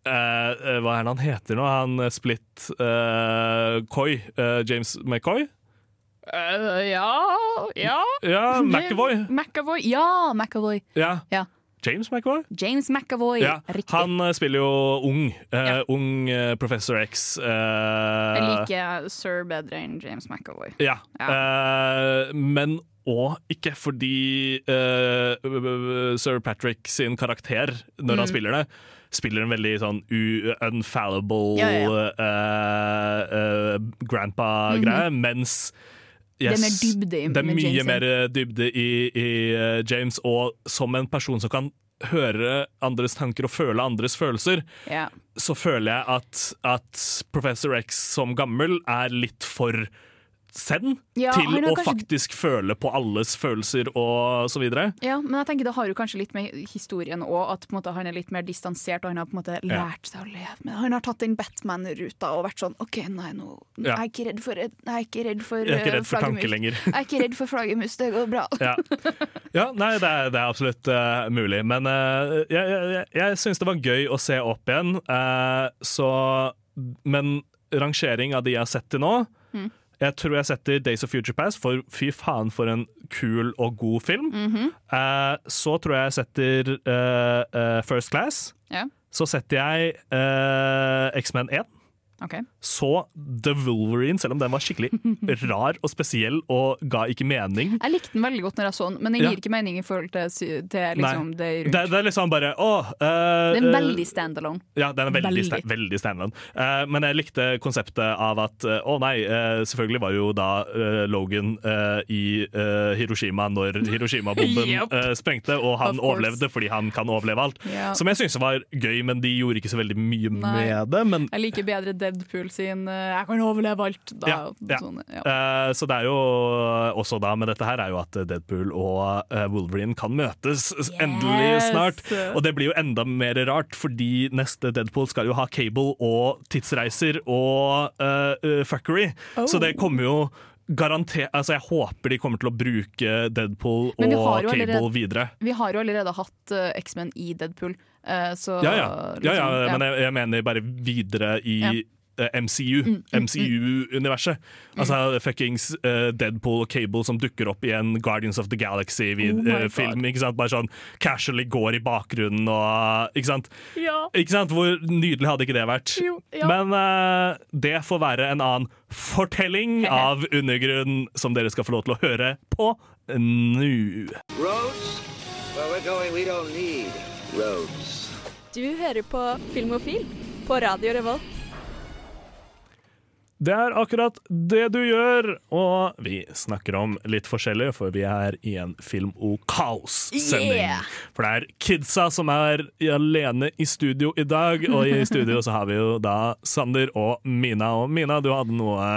Eh, hva er det han heter nå? Han eh, Split uh, Coy? Uh, James McCoy? Ja Ja. Ja, McAvoy. McAvoy. Ja, McAvoy. Ja. Ja. James McAvoy? James McAvoy. Ja, Riktig. han spiller jo ung. Ja. Ung uh, Professor X. Uh, Jeg liker Sir bedre enn James McAvoy. Ja. Men òg ikke fordi Sir Patrick sin karakter, når Mm. han spiller det, spiller en veldig sånn unfallible Ja, ja, uh, uh, grandpa-greie, mens Det er mer dybde i- Det er mye James, mer dybde i, i uh, James, og som en person som kan høre andres tanker og føle andres følelser, yeah. så føler jeg at, at Professor X som gammel er litt for send Ja, til å kanskje- faktisk føle på alles følelser og så videre. Ja, men jeg tenker det har jo kanskje litt med historien òg, at måte, han er litt mer distansert, og han har på en måte lært seg å leve med det. Han har tatt den Batman-ruta og vært sånn OK, nei, nå Ja. jeg er ikke redd for, jeg er ikke redd for, Jeg er ikke eh, redd for tanke lenger. Jeg er ikke redd for flaggermus, det går bra. Ja, ja nei, det er, det er absolutt uh, mulig. Men uh, jeg, jeg, jeg, jeg syns det var gøy å se opp igjen. uh, så Men rangering av de jeg har sett til nå Mm. Jeg tror jeg setter Days of Future Past, for fy faen for en kul og god film. Mhm. Eh, så tror jeg jeg setter eh, eh, First Class. Ja, Så setter jeg eh, X-Men 1. ok. Så The Wolverine, selv om den var skikkelig rar og spesiell og ga ikke mening. Jeg likte den veldig godt når jeg så den, men den Ja. gir ikke mening i forhold til, til liksom, det rundt. Det, det er liksom bare å uh, Den er eh, veldig standalone. Ja, den er veldig, Veldig. sta- veldig standalone. Uh, men jeg likte konseptet av at eh, å nei, eh, selvfølgelig var jo da eh, Logan eh, i eh, Hiroshima når Hiroshima-bomben Yep. eh, sprengte, og han overlevde fordi han kan overleve alt. Yeah. Som jeg syntes var gøy, men de gjorde ikke så veldig mye Nei. med det. Men Jeg liker bedre Deadpool sin eh, 'jeg kan overleve alt'. Da, Ja, ja. Sånn, ja. Uh, så det er jo også da med dette her er jo at Deadpool og uh, Wolverine kan møtes yes. endelig snart. Og det blir jo enda mer rart, fordi neste Deadpool skal jo ha cable og tidsreiser og uh, fuckery. Oh. Så det kommer jo Garanter, Altså Jeg håper de kommer til å bruke Deadpool og jo cable allerede- videre. Vi har jo allerede hatt uh, X-Men i Deadpool, uh, så Ja, ja, ja, ja liksom, men jeg, jeg mener bare videre i Ja. MCU. Mm, mm, MCU-universet. Altså fuckings uh, Deadpool og Cable som dukker opp i en Guardians of the Galaxy-film. Oh ikke sant? Bare sånn casually går i bakgrunnen og Ikke sant? Ja. Ikke sant? Hvor nydelig hadde ikke det vært? Jo, ja. Men uh, det får være en annen fortelling av undergrunn som dere skal få lov til å høre på nå. Roads? Where we're going, we don't need roads. Du hører på Filmofil på Radio Revolt. Det er akkurat det du gjør, og vi snakker om litt forskjellig, for vi er i en Film O Kaos-sending. Yeah! For det er kidsa som er alene i studio i dag, og i studio så har vi jo da Sander og Mina. Og Mina, du hadde noe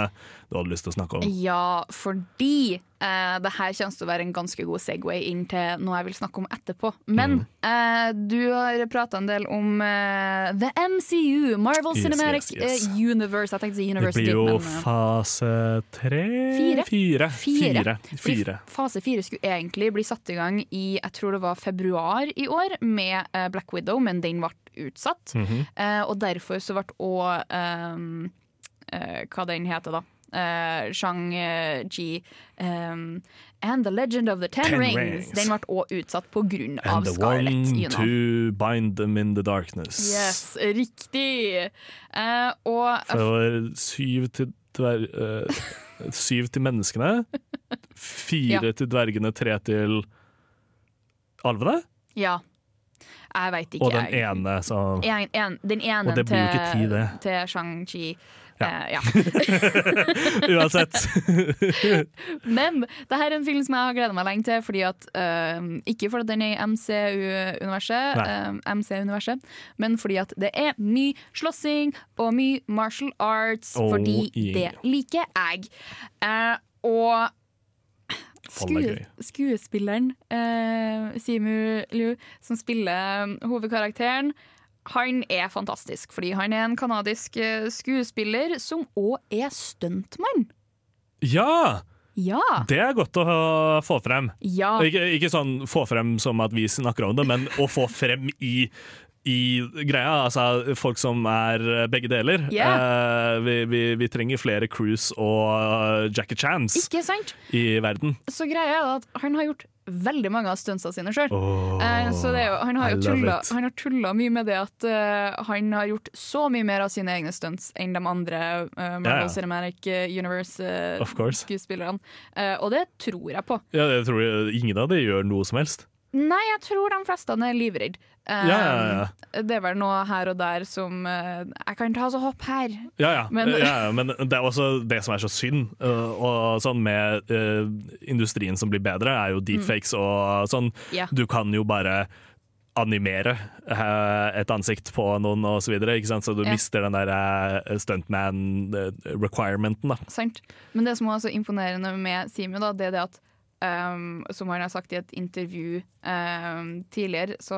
du hadde lyst til å snakke om. Ja, fordi eh, det her kommer til å være en ganske god Segway inn til noe jeg vil snakke om etterpå. Men Mm. eh, du har prata en del om eh, The MCU, Marvel Yes, Cinematic yes, yes. eh, Universe. Jeg tenkte si Det blir jo men eh, fase tre? Fire. Fire. Fire. Fire. Fase fire skulle egentlig bli satt i gang i jeg tror det var februar i år med eh, Black Widow, men den ble utsatt. Mhm. Eh, og derfor så ble òg Hva den heter, da? Uh, Shang-Chi um, and The Legend of the Ten, Ten Rings. Rings. Den ble òg utsatt på grunn av And the Scarlett. one to bind them in the darkness. Yes, riktig! Uh, og For syv til dver... uh, syv til menneskene, fire Ja. til dvergene, tre til alvene, ja. Jeg veit ikke, og den ene så En, en, den ene det til, det. til Shang-Chi. Ja. Eh. Uansett. Men det her er en film som jeg har gleda meg lenge til. Fordi at, eh, ikke fordi den er i MCU-universet, eh, MC-universet, men fordi at det er mye slåssing og mye martial arts. Oh, fordi yeah. det liker jeg. Uh, og gøy. skuespilleren uh, Simu Liu, som spiller hovedkarakteren, han er fantastisk, fordi han er en kanadisk eh, skuespiller som òg er stuntmann. Ja! Ja. Det er godt å få frem. Ja. Ikke, ikke sånn få frem som at vi snakker om det, men å få frem i i greia, altså folk som er begge deler. Ja. Eh, vi, vi, vi trenger flere Cruise og Jackie Chans sant? i verden. Så greia er at han har gjort veldig mange av stuntsa sine sjøl. Åh, så er jo, han har jo tulla, han har tulla mye med det at uh, han har gjort så mye mer av sine egne stunts enn de andre uh, Marvel ja. Cinematic course. Universe-skuespillerne. og det tror jeg på. Ja, jeg tror ingen av dem gjør noe som helst. Nei, jeg tror de fleste er livredde. Um, Ja, ja, Det er vel noe her og der som uh, Jeg kan ta så hopp her. Ja, ja. Men- ja, ja, men det er også det som er så synd. uh, og sånn med uh, industrien som blir bedre, er jo deepfakes og sånn. Ja. Du kan jo bare animere eh, et ansikt på noen og så videre, ikke sant? så du Ja. mister den der eh, stuntman-requirementen. Sant. Men det som er så imponerende med Simu, da, det er det at um, Som han har sagt i et intervju um, tidligere, så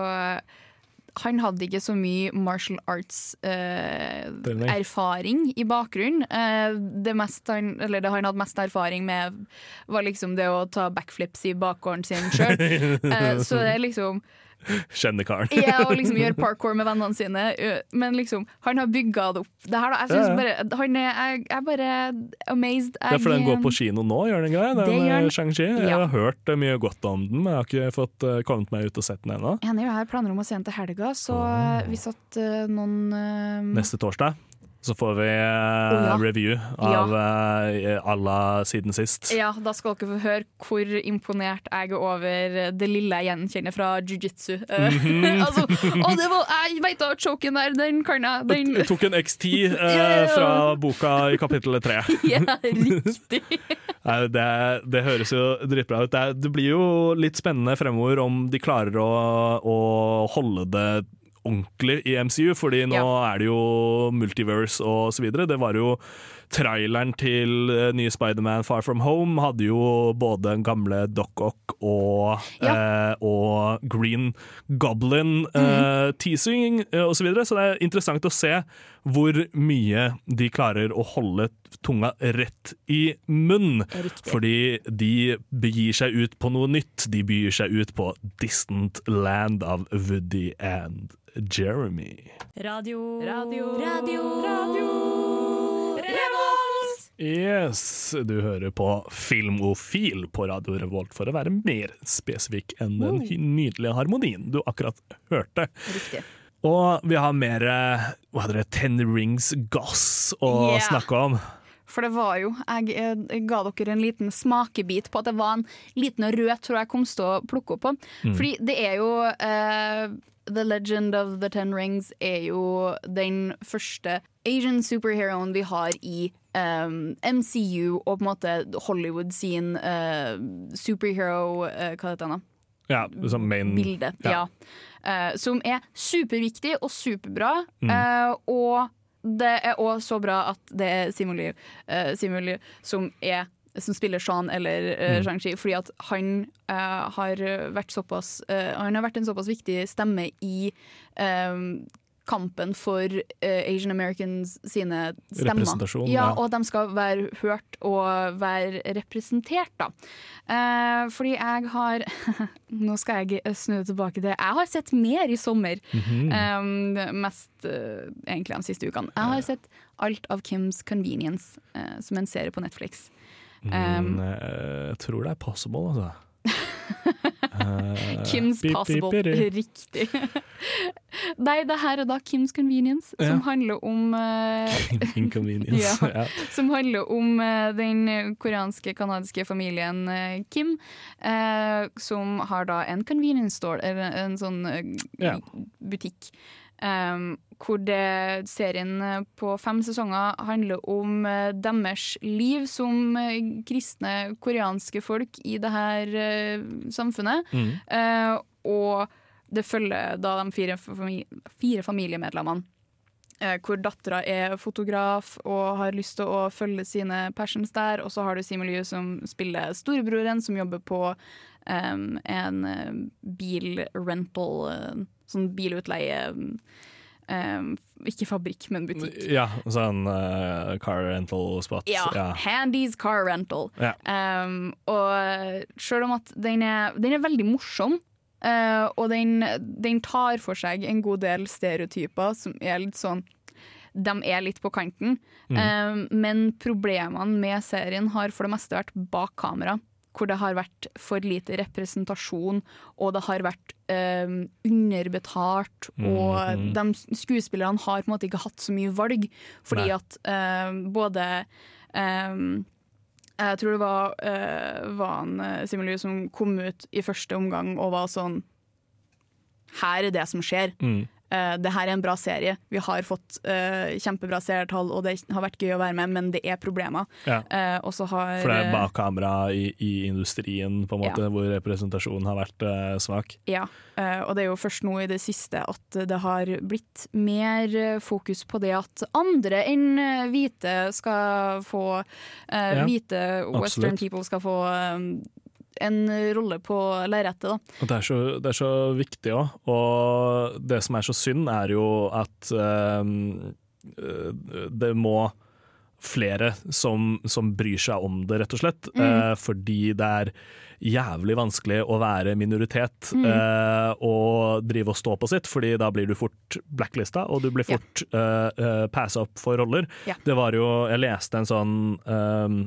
han hadde ikke så mye martial arts-erfaring i bakgrunnen. Eh, det, mest han, eller det han hadde mest erfaring med, var liksom det å ta backflips i bakgården sin sjøl. så det er liksom Kjenner karen. ja, og liksom gjøre parkour med vennene sine. Men liksom, han har bygga det opp. Det her, da, jeg, synes Ja, ja. bare, han er, jeg, jeg er bare amazed. Det er fordi den går på kino nå, gjør den ikke det? Den gjør eh, den. Shang-Chi. Jeg har hørt eh, mye godt om den, men jeg har ikke fått uh, kommet meg ut og sett den ennå. Jeg har planer om å se den til helga, så hvis at uh, noen uh, Neste torsdag så får vi Å, ja. review av eh, alla siden sist. Ja, da skal dere få høre hvor imponert jeg er over det lille jeg gjenkjenner fra jiu-jitsu. Mm -hmm. altså, å, det var, jeg veit da, choken der, den kan jeg. Den, Du tok en X10 eh, Ja, ja, ja. fra boka i kapittel 3. ja, riktig. Nei, det, det høres jo dritbra ut. Det, det blir jo litt spennende fremover om de klarer å, å holde det ordentlig i MCU, fordi nå er det jo multiverse og så videre. Det var jo traileren til uh, nye Spiderman Far From Home hadde jo både den gamle Doc Ock og, eh, og Green Goblin eh, teasing uh, og så videre, så det er interessant å se hvor mye de klarer å holde tunga rett i munn. Fordi de begir seg ut på noe nytt. De begir seg ut på Distant Land av Woody and Jeremy. Radio. Radio. Radio. Radio. Yes, du hører på Filmofil på Radio Revolt, for å være mer spesifikk enn den nydelige harmonien du akkurat hørte. Riktig. Og vi har mer eh, hva heter det, Ten Rings Goss å Yeah. snakke om. For det var jo Jeg, jeg ga dere en liten smakebit på at det var en liten rød tror jeg kom til å plukke opp på. Mm. Fordi det er jo eh, The Legend of the Ten Rings er jo den første Asian superheroen vi har i um, MCU og på en måte Hollywood sin uh, superhero uh, Hva heter den da? Ja, som main bilde. Ja. Eh, som er superviktig og superbra. Mm. eh, og det er òg så bra at det er Simon Liu, eh, Simon som, er, som spiller Sean eller uh. Shang-Chi, fordi at han uh, har vært såpass uh, Han har vært en såpass viktig stemme i um, kampen for Asian Americans sine stemmer. Ja, ja. og at de skal være hørt og være representert, da. Fordi jeg har Nå skal jeg snu tilbake til Jeg har sett mer i sommer. Mm -hmm. um, mest egentlig de siste ukene. Jeg har sett alt av Kims Convenience, som en serie på Netflix. Eh, jeg tror det er possible, altså. Eh, Kims pip, Possible. Riktig. Nei, det her er da Kims Convenience, Ja. som handler om uh, Inconvenience. Ja, ja. Som handler om uh, den koreanske, kanadiske familien eh, Kim, eh, som har da en convenience store, eller en sånn eh, butikk. Um, hvor det, serien eh, på fem sesonger handler om eh, deres liv som eh, kristne koreanske folk i det her eh, samfunnet. Mm. Eh, og det følger da de fire, fami fire familiemedlemmene. Eh, hvor dattera er fotograf og har lyst til å følge sine passions der. Og så har du Simon Liu som spiller storebroren, som jobber på em, en bil bilrental, eh, sånn bilutleie. Eh, Ikke fabrikk, men butikk. Ja, sånn uh, car rental spot. Ja, Handy's Car Rental. Ja. Um, og selv om at den er, den er veldig morsom, uh, og den, den tar for seg en god del stereotyper som er litt sånn De er litt på kanten. Mm. Um, men problemene med serien har for det meste vært bak kamera. Hvor det har vært for lite representasjon, og det har vært eh, underbetalt. Og mm de skuespillerne har på en måte ikke hatt så mye valg, fordi Nei. at eh, både eh, jeg tror det var, uh, var en uh, Simen som kom ut i første omgang og var sånn Her er det som skjer. Mm. Uh, det her er en bra serie. Vi har fått uh, kjempebra seertall, og det har vært gøy å være med, men det er problemer. Ja. Uh, har For det er bak kamera i, i industrien på en måte, Ja. hvor representasjonen har vært svak. Ja, og det er jo først nå i det siste at det har blitt mer fokus på det at andre enn hvite skal få eh, Ja, Hvite western people skal få en rolle på lerretet. Det er så, det er så viktig òg, og det som er så synd, er jo at eh, det må flere som, som bryr seg om det, rett og slett. Mm. Eh, fordi det er jævlig vanskelig å være minoritet Mm. eh, og drive og stå på sitt, fordi da blir du fort blacklista, og du blir fort yeah. Eh, passa opp for roller. Yeah. Det var jo Jeg leste en sånn ehm,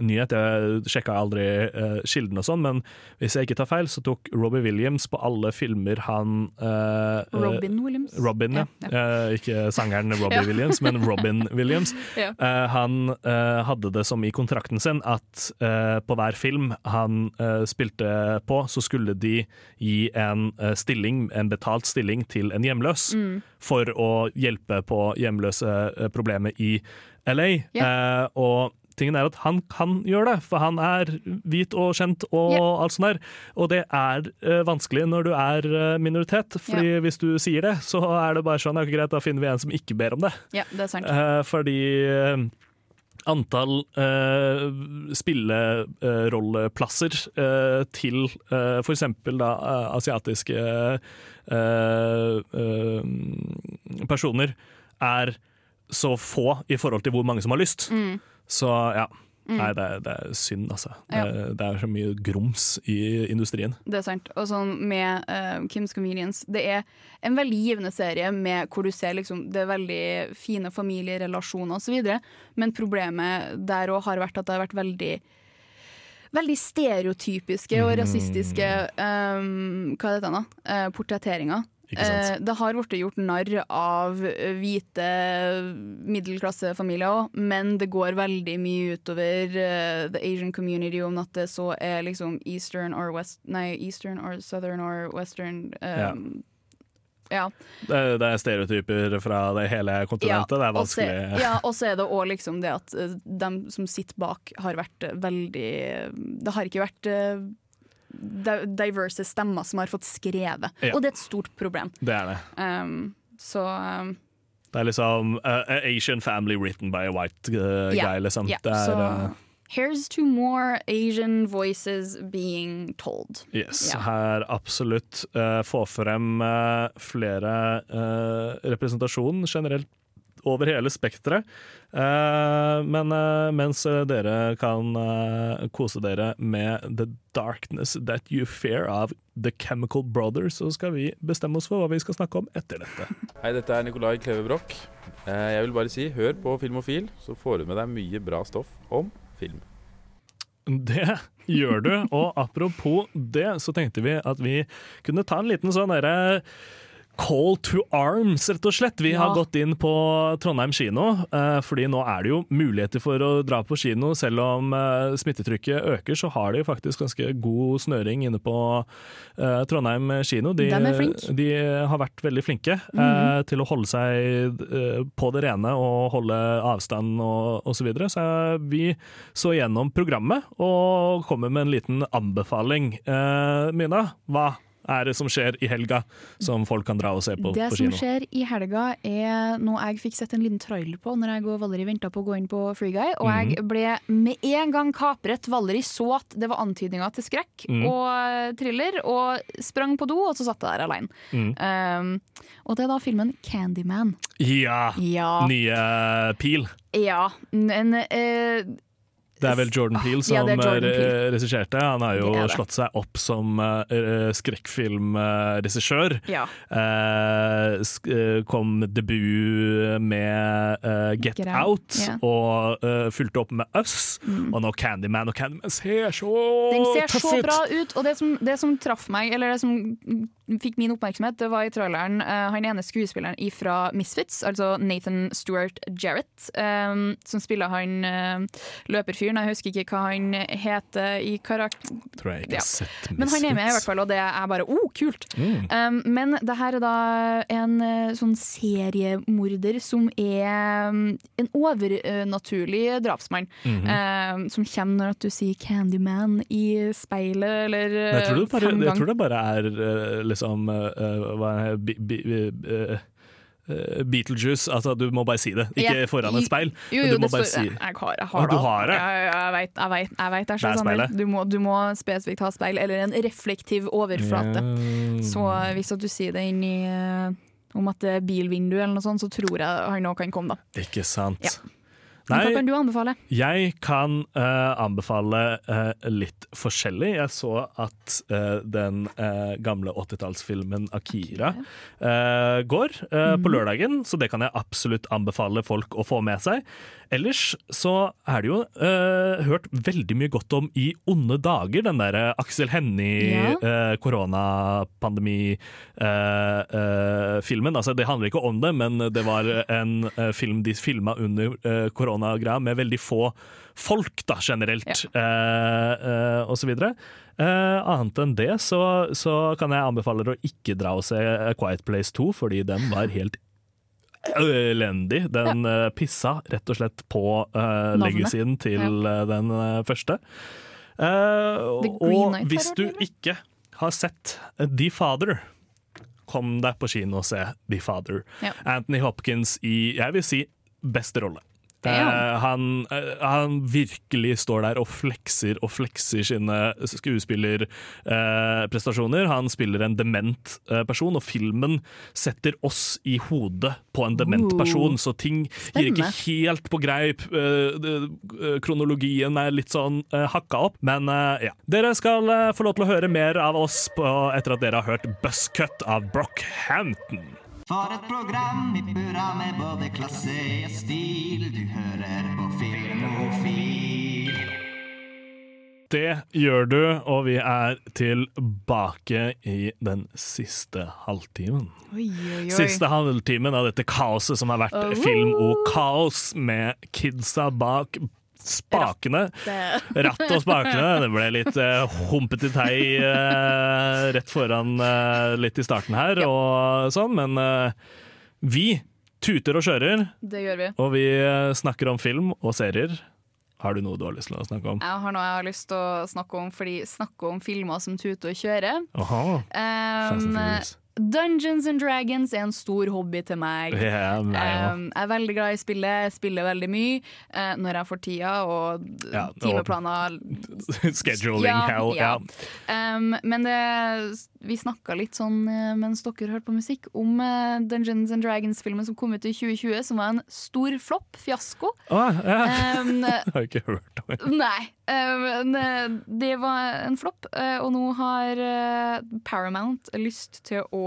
nyhet, jeg sjekka aldri uh, kilden og sånn, men hvis jeg ikke tar feil, så tok Robbie Williams på alle filmer han eh, eh, Robin Williams. Robin, ja. Eh, ikke sangeren Robbie Ja. Williams, men Robin Williams. Ja. Eh, han eh, hadde det som i kontrakten sin at eh, på hver film han eh, spilte på, så skulle de gi en eh, stilling, en betalt stilling til en hjemløs, Mm. for å hjelpe på hjemløse-problemet i LA. Eh, og tingen er at han kan gjøre det, for han er hvit og kjent og alt sånt der. Og det er uh, vanskelig når du er eh, minoritet, Fordi hvis du sier det, så er det bare sånn, ja, greit, da finner vi en som ikke ber om det. Ja, det er sant. Uh, fordi antall uh, spillerolleplasser uh, til uh, f.eks. da asiatiske personer er så få i forhold til hvor mange som har lyst. Mm. Så ja. Mm. Nei, det er, det er synd, altså. Ja. Det, det er så mye grums i industrien. Det er sant. Og sånn med uh, Kim's Convenience Det er en veldig givende serie med hvor du ser liksom Det er veldig fine familierelasjoner osv. Men problemet der òg har vært at det har vært veldig Veldig stereotypiske og rasistiske um, Hva er dette da? Uh, portretteringer. Eh, det har blitt gjort narr av eh, hvite middelklassefamilier òg, men det går veldig mye utover uh, the Asian community, om at det så er liksom eastern or west Nei, eastern or southern or western um, ja. Det, er- det er stereotyper fra det hele kontinentet. det er vanskelig. Også, ja, og så er det òg liksom det at de dem som sitter bak, har vært veldig Det har ikke vært diverse stemmer som har fått skrevet, Ja. og det er et stort problem. Det er det. Um, så um, Det er liksom uh, Asian family written by a white uh, yeah, guy, liksom. Yeah. Er, så here's to more Asian voices being told. Yes, yeah. her absolutt uh, få frem flere representasjon generelt over hele spekteret. Uh, men uh, mens uh, dere kan kose dere med The Darkness That You Fear av The Chemical Brothers, så skal vi bestemme oss for hva vi skal snakke om etter dette. Hei, dette er Nikolai Kleve Broch. Eh, Jeg vil bare si, hør på Filmofil, så får du med deg mye bra stoff om film. Det gjør du, og apropos det, så tenkte vi at vi kunne ta en liten sånn derre Call to arms, rett og slett. Vi Ja. har gått inn på Trondheim kino, eh, fordi nå er det jo muligheter for å dra på kino. Selv om eh, smittetrykket øker, så har de faktisk ganske god snøring inne på eh, Trondheim kino. De, de har vært veldig flinke mm -hmm. til å holde seg på det rene og holde avstand og osv. Så, videre. så vi så gjennom programmet og kommer med en liten anbefaling. Mina, hva er det som skjer i helga, som folk kan dra og se på det på som skjer i helga, er noe jeg fikk sett en liten trailer på når jeg og Valeri venta på å gå inn på Free Guy. Og Mhm. jeg ble med en gang kapret. Valeri så at det var antydninger til skrekk mm. og thriller, og sprang på do, og så satt jeg der alene. Mm. Um, og det er da filmen Candyman. Ja! Ja. Nye Pil. Ja, en eh, Det er vel Jordan Peele som Ja, Jordan eh, regisserte. Han har jo slått seg opp som uh, skrekkfilmregissør. Ja. Eh, eh, kom debut med eh, Get, Get Out, Out, yeah. og fulgte opp med Us, Mm. og nå Candyman. Og Candyman ser så Den ser så ut! bra ut, og det som, det som traff meg, eller det som fikk min oppmerksomhet, det var i traileren uh, han ene skuespilleren fra Misfits, altså Nathan Stewart Jarrett, um, som spiller han uh, løperfyren. Jeg husker ikke hva han heter i karakter... Tror jeg ikke Ja. har sett Men han er med i hvert fall, og det er bare oh, kult! Mm. Um, men det her er da en sånn seriemorder som er en overnaturlig drapsmann. Mhm. um, som kommer når at du sier 'Candyman' i speilet, eller jeg tror, uh, bare, jeg tror det bare er eh, liksom uh, bi, bi, eh, Beetlejuice. Altså, du må bare si det, ikke Ja, foran et speil. Jo, jo, du må bare si det. jeg har, jeg har du det. har det? Ja, jeg vet, jeg vet, jeg vet det er Det er sånn. Du må, du må spesifikt ha speil, eller en reflektiv overflate. Ja. Så hvis du sier det inn i om at det er bilvindu eller noe sånt, så tror jeg han òg kan komme, da. Ikke sant. Ja. Men hva kan du anbefale? Jeg kan uh, anbefale uh, litt forskjellig. Jeg så at uh, den gamle 80-tallsfilmen 'Akira' går mm. på Mhm. lørdagen, så det kan jeg absolutt anbefale folk å få med seg. Ellers så er det jo hørt veldig mye godt om I onde dager, den derre Aksel Hennie, Ja. altså, det handler ikke om det, men det var en film de filma under eh, koronagreia, med veldig få folk, da, generelt, eh, eh, så videre. Eh, annet enn det så, så kan jeg anbefale dere å ikke dra og se A Quiet Place 2, fordi den var helt elendig. Den eh, pissa rett og slett på uh, legacyen til eh, den uh, første. Eh, og hvis du ikke har sett The Father, kom deg på kino og se The Father. Ja. Anthony Hopkins i, jeg vil si, beste rolle. Eh, han, eh, han virkelig står der og flekser og flekser sine skuespillerprestasjoner. han spiller en dement eh, person, og filmen setter oss i hodet på en dement person, så ting gir ikke helt på greip. Eh, kronologien er litt sånn hakka opp, men ja. Dere skal få lov til å høre mer av oss på, etter at dere har hørt Buzzcut av Brockhampton. For et program i burra med både klasse og stil. Du hører på Filmofil. Det gjør du, og vi er tilbake i den siste halvtimen. Oi, oi, oi. Siste halvtimen av dette kaoset som har vært Oh. film og kaos, med kidsa bak spakene. Ratt og spakene. Det ble litt uh, humpete tei uh, rett foran uh, litt i starten her, og sånn, men uh, vi tuter og kjører, Det gjør vi. og vi eh, snakker om film og serier. Har du noe du har lyst til å snakke om? Jeg har noe jeg har lyst til å snakke om, fordi snakke om filmer som tuter og kjører. Aha. Um. Dungeons and Dragons er en stor hobby til meg. Yeah. Um, jeg er veldig glad i spillet, jeg spiller veldig mye eh, når jeg får tida og og- timeplaner. Scheduling Ja, hell, ja. Um, men det, vi snakka litt sånn eh, mens dere hørte på musikk, om eh, Dungeons and Dragons-filmen som kom ut i 2020, som var en stor flopp, fiasko. Ah. Um, har ikke hørt om det. Nei. Eh, men, eh, det var en flopp, eh, og nå har eh, Paramount lyst til å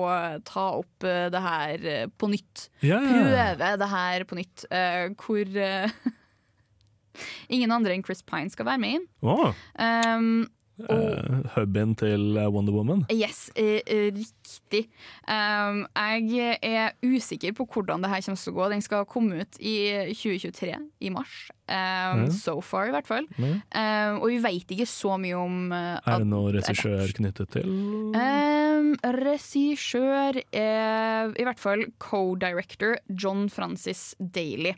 ta opp det her på nytt. Yeah. Prøve det her på nytt, hvor ingen andre enn Chris Pine skal være med inn. Oh. Um, eh, Hubbyen til eh, Wonder Woman. Yes, eh, eh, riktig. Um, jeg er usikker på hvordan det her kommer til å gå. Den skal komme ut i 2023, i mars. Um, mm. So far, i hvert fall. Mm. Um, og vi veit ikke så mye om uh, Er det noen at- regissør knyttet til? Um, regissør er i hvert fall co-director John Francis Daly.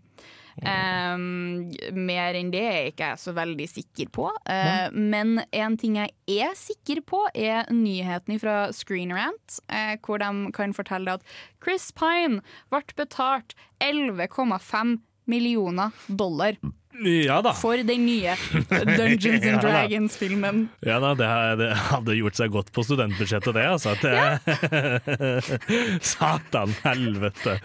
Um, mer enn det er jeg ikke så veldig sikker på. Uh, men en ting jeg er sikker på, er nyheten fra Screen Rant, uh, hvor de kan fortelle at Chris Pine ble betalt 11,5 millioner dollar Ja da. for den nye Dungeons and. Dragons-filmen. Ja da, det, det hadde gjort seg godt på studentbudsjettet, det. Altså. Det, Satan helvete.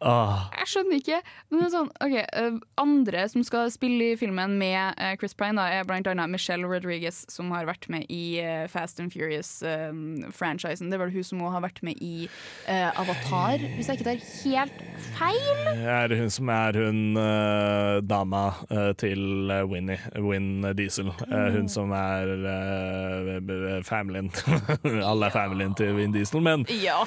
Åh. Jeg skjønner ikke. Men det er sånn, ok, eh, Andre som skal spille i filmen med eh, Chris Pine, da, er blant annet Michelle Rodriguez, som har vært med i eh, Fast and Furious-franchisen. det var det hun som også har vært med i uh, Avatar, hvis jeg ikke tar helt feil. Er det hun som er hun uh, dama eh, til eh, Winnie, Win Diesel? Eh, hun som er uh, familien Alle er familien til Win Diesel, men Ja.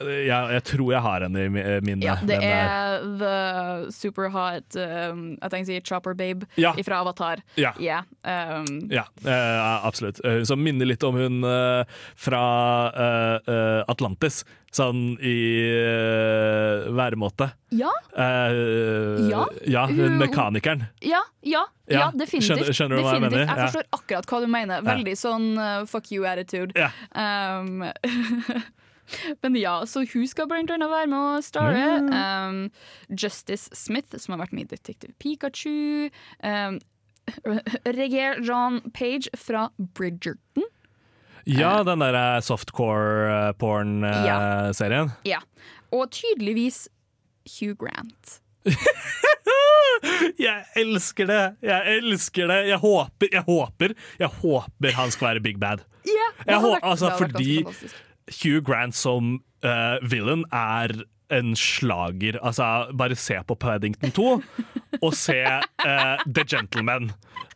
Eh, ja, jeg tror jeg har henne i eh, minne. Ja, det er The Superhot um, Jeg tenker å si Chopper Babe Ja. fra Avatar. Ja. Yeah, um, Ja, uh, absolutt. Eh, Hun som minner litt om hun uh, fra uh, eh, Atlantis, sånn i væremåte. ja, Eh, Ja, ja, hun mekanikeren. ja, ja, ja, definitivt. skjønner- skjønner du hva jeg mener? Jeg forstår akkurat hva du mener. Veldig sånn fuck you-attitude. Um, men ja, så hun skal blant annet være med å Mm. Um, Justice Smith, som har vært med i Detective Pikachu. Um, Reger John Page fra Bridgerton. Ja, den der eh, softcore porn-serien. Ja. Og tydeligvis Hugh Grant. Jeg elsker det! Jeg elsker det! Jeg håper, jeg håper, jeg håper han skal være big bad. Ja, det Jeg hadde vært- altså, fordi. Hugh Grant som uh, villain er en slager. Altså, bare se på Paddington 2, og se uh, The Gentleman.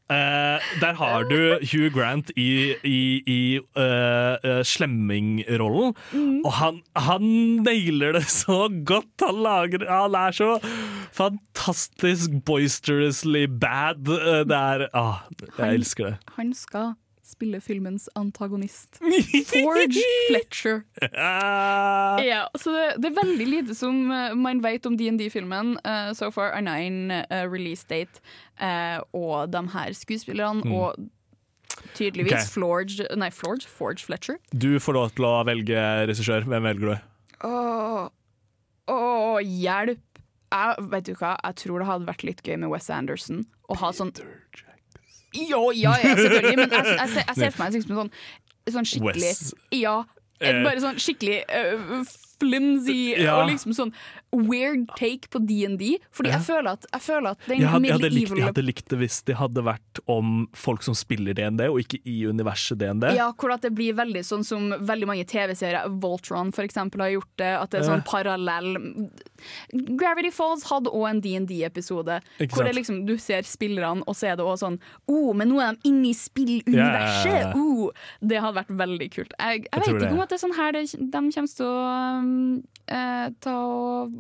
Uh, der har du Hugh Grant i, i, i uh, slemmingrollen, og han, han nailer det så godt. Han, lager, han er så fantastisk boisterously bad. Det er ah, Jeg Han- elsker det. Han skal spille filmens antagonist. Forge Fletcher. Ja, så det, det er veldig lite som eh, man vet om D&D-filmen uh, so far, are nine uh, release date uh, og de her skuespillerne, Mm. og tydeligvis okay. Forge, nei, Florge, Forge Fletcher. Du får lov til å velge regissør. Hvem velger du? Åh, åh, hjelp! Jeg, vet du hva, jeg tror det hadde vært litt gøy med Wes Anderson å ha sånn Ja, ja, selvfølgelig, men jeg, jeg, jeg ser for meg en sånn, sånn skikkelig Wes. Ja. eh. Bare sånn skikkelig eh, flimsy Ja. og liksom sånn weird take på DND. Fordi Ja. jeg, føler at, jeg føler at den Jeg hadde, jeg, hadde likt, jeg hadde likt det hvis det hadde vært om folk som spiller DND, og ikke i universet DND. Ja, hvor at det blir veldig sånn som veldig mange TV-serier, Voltron for eksempel, har gjort det. At det er sånn Ja. parallell Gravity Falls hadde òg en DND-episode. Hvor det liksom, du ser spillerne, og så er det også sånn oh, men nå er de inne i spilluniverset! Ja. Oh, det hadde vært veldig kult. Jeg, vet ikke om at det er sånn her det, de kommer til å eh, ta og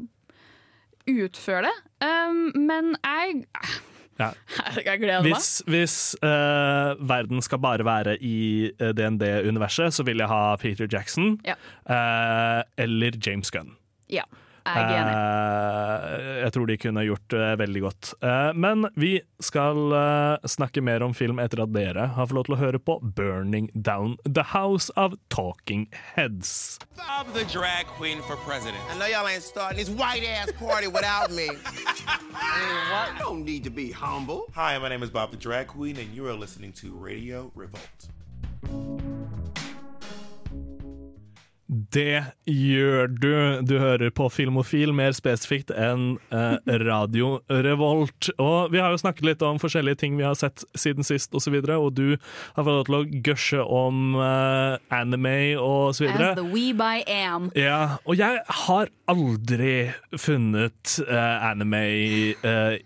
utføre det, um, men jeg Ja. Jeg gleder meg. Hvis, hvis uh, verden skal bare være i eh, DND-universet, så vil jeg ha Peter Jackson Ja. uh, eller James Gunn. Ja, jeg er enig. Eh, jeg tror de kunne gjort det veldig godt. Eh, men vi skal eh, snakke mer om film etter at dere har fått lov til å høre på 'Burning Down The House' av Talking Heads. I'm the drag queen for president. I know y'all ain't starting this white ass party without me. I don't need to be humble. Hi, my name is Bob the Drag Queen, and you are listening to Radio Revolt. Det gjør du. Du hører på Filmofil, mer spesifikt enn eh, Radio Revolt. Og vi har jo snakket litt om forskjellige ting vi har sett siden sist, og så og du har fått lov til å gushe om eh, anime og så videre. As the we by am. Ja, og jeg har aldri funnet eh, anime eh,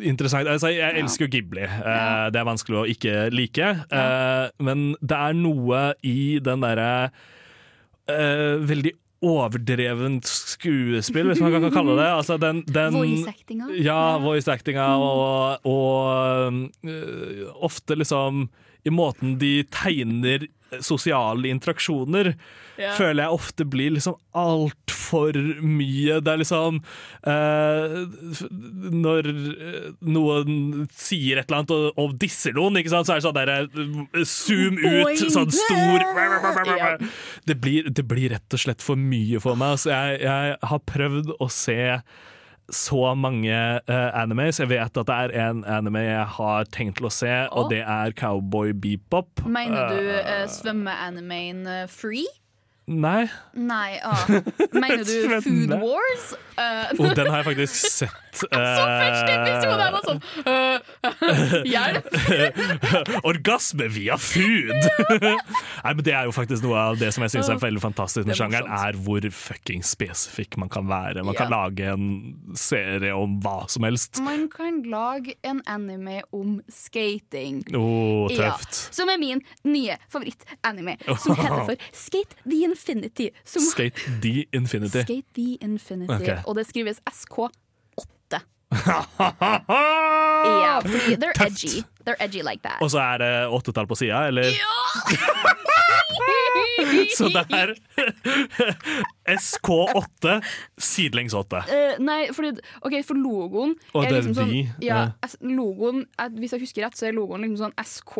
interessant. Altså, jeg elsker jo Ghibli. Eh, Det er vanskelig å ikke like. Eh, men det er noe i den derre eh, veldig overdrevent skuespill, hvis man kan kalle det. Altså den, den Voice-actinga. Ja, voice-actinga, og, og øh, ofte liksom i måten de tegner sosiale interaksjoner, Ja. føler jeg ofte blir liksom altfor for mye. Det er liksom eh, Når eh, noen sier et eller annet og, og disser noen, så er det sånn derre eh, zoom ut, sånn stor det blir, det blir rett og slett for mye for meg. Altså, jeg, jeg har prøvd å se så mange uh, animes. Jeg vet at det er en anime jeg har tenkt til å se, oh. og det er Cowboy Beepop. Mener du uh, svømmeanimen uh, Free? Nei. Nei, ah. Mener du Food Wars? Uh, oh, den har jeg faktisk sett. Så første episode jeg var sånn uh, Hjelp! Orgasme via food! Nei, men Det er jo faktisk noe av det som jeg syns er veldig fantastisk med er sjangeren, er hvor fucking spesifikk man kan være. Man kan Ja. lage en serie om hva som helst. Man kan lage en anime om skating. Oh, tøft. Ja, som er min nye favoritt-anime, som heter for Skate the Infinity. Skate the Infinity. Skate the Infinity. Okay. Og det skrives SK8. Ja, fordi they're Tøft. edgy. They're edgy like that. Og så er det åttetall på sida, eller? Så det er SK8 sidelengs 8. Uh, nei, fordi, okay, for logoen Og er liksom sånn ja, ja. Logoen, eh, Hvis jeg husker rett, så er logoen liksom sånn SK,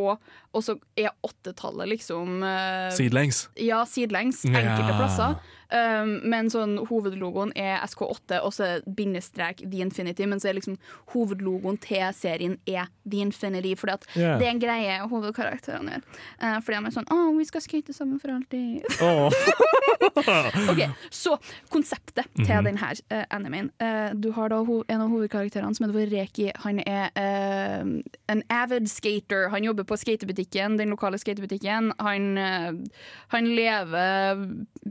og så er åttetallet liksom uh, Sidelengs? Ja, sidelengs. Ja. Enkelte plasser. Um, men sånn hovedlogoen er SK8, og så bindestrek The Infinity, men så er liksom hovedlogoen til serien er The Infinity, fordi yeah. Det er en greie hovedkarakterene gjør. Uh, fordi de er sånn Å, vi skal skate sammen for alltid. ok, Så konseptet til mm -hmm. denne uh, animen. Uh, du har da en av hovedkarakterene som heter Reki. Han er en avid skater. Han jobber på skatebutikken, den lokale skatebutikken. Han, han lever,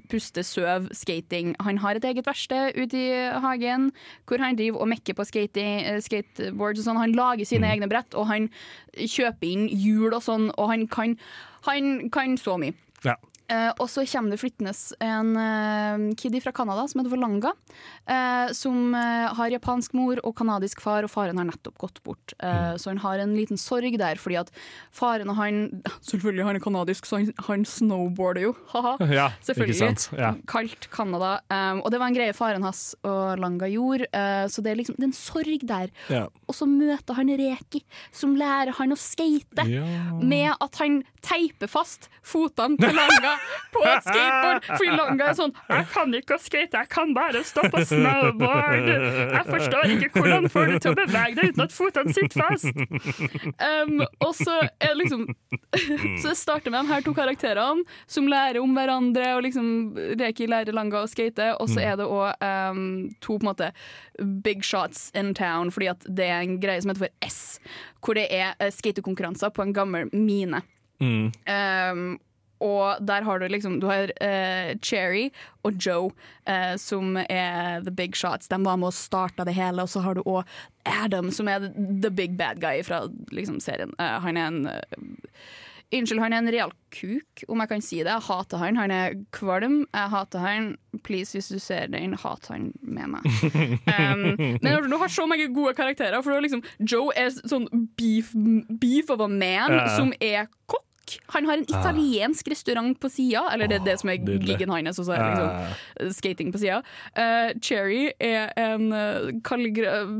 puster, søv, skating. Han har et eget verksted ute i hagen hvor han driver og mekker på skating, skateboards. Og sånn. Han lager sine egne brett, og han kjøper inn hjul og sånn, og han kan, han kan så mye. Eh, og så kommer det flyttende en uh, kid fra Canada som heter Volanga. Uh, som eh, har japansk mor og canadisk far, og faren har nettopp gått bort. Mm. Så han har en liten sorg der, fordi at faren og han Selvfølgelig han er canadisk, så han, han snowboarder jo. Haha. Ja, Selvfølgelig. Ja. Kaldt Canada. Um, og det var en greie faren hans og Langa gjorde, eh, så det er liksom det er en sorg der. Ja. Og så møter han Reki, som lærer han å skate. Med at han teiper fast fotene til Langa på et skateboard. Fordi Langa er sånn 'Jeg kan ikke å skate, jeg kan bare stå på snowboard'. 'Jeg forstår ikke hvordan får du til å bevege deg uten at fotene sitter fast'. Um, og så er det liksom Så det starter med de her to karakterene som lærer om hverandre, og liksom Reki lærer Langa å skate, og så er det òg um, to på en måte big shots in town, fordi at det er en greie som heter for S, hvor det er uh, skatekonkurranser på en gammel mine. Mm. Um, og der har du liksom Du har uh, Cherry og Joe, uh, som er the big shots. De var med og starta det hele. Og så har du òg Adam, som er the big bad guy fra liksom, serien. Uh, han er en Unnskyld, han er en real kuk, om jeg kan si det. Jeg hater han. Han er kvalm. Jeg hater han. Please, hvis du ser den, hat han med meg. Um, men du har så mange gode karakterer. For liksom, Joe er sånn beef, beef of a man, Ja. som er kokk. Han har en Ah. italiensk restaurant på sida, eller det er det som er giggen hans, og så er liksom skating på sida. Cherry er en eh,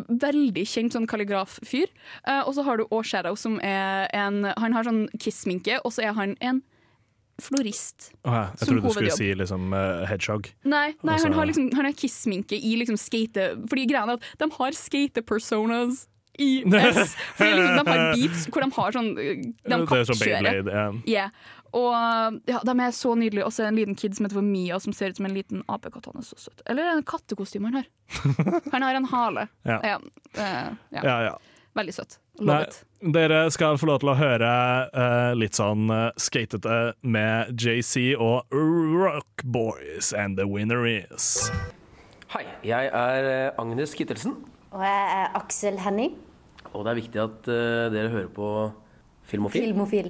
veldig kjent sånn kalligraf-fyr. Uh, og så har du òg Shadow, som er en Han har sånn kiss-sminke, og så er han en florist. Å, ja. Jeg trodde du skulle si liksom uh, hedgehog. Nei, nei Altså- han har liksom Han kiss-sminke i liksom skate... Fordi greia er at de har skate-personas i For liksom de har beeps hvor de har sånn De Det er sånn kappkjører. Yeah. Og ja, de er så nydelige. Og så en liten kid som heter for Mia, som ser ut som en liten apekatt. Han er så søt. Eller er en kattekostyme han har? Han har en hale. Ja. Ja, eh, ja. Ja, ja. Veldig søt. Love it. dere skal få lov til å høre uh, litt sånn uh, skatete med JC og Rock Boys and The Winner Is. Hei, jeg er eh, Agnes Kittelsen, Og jeg er Aksel Henning. og det er viktig at eh, dere hører på Filmofil. Filmofil.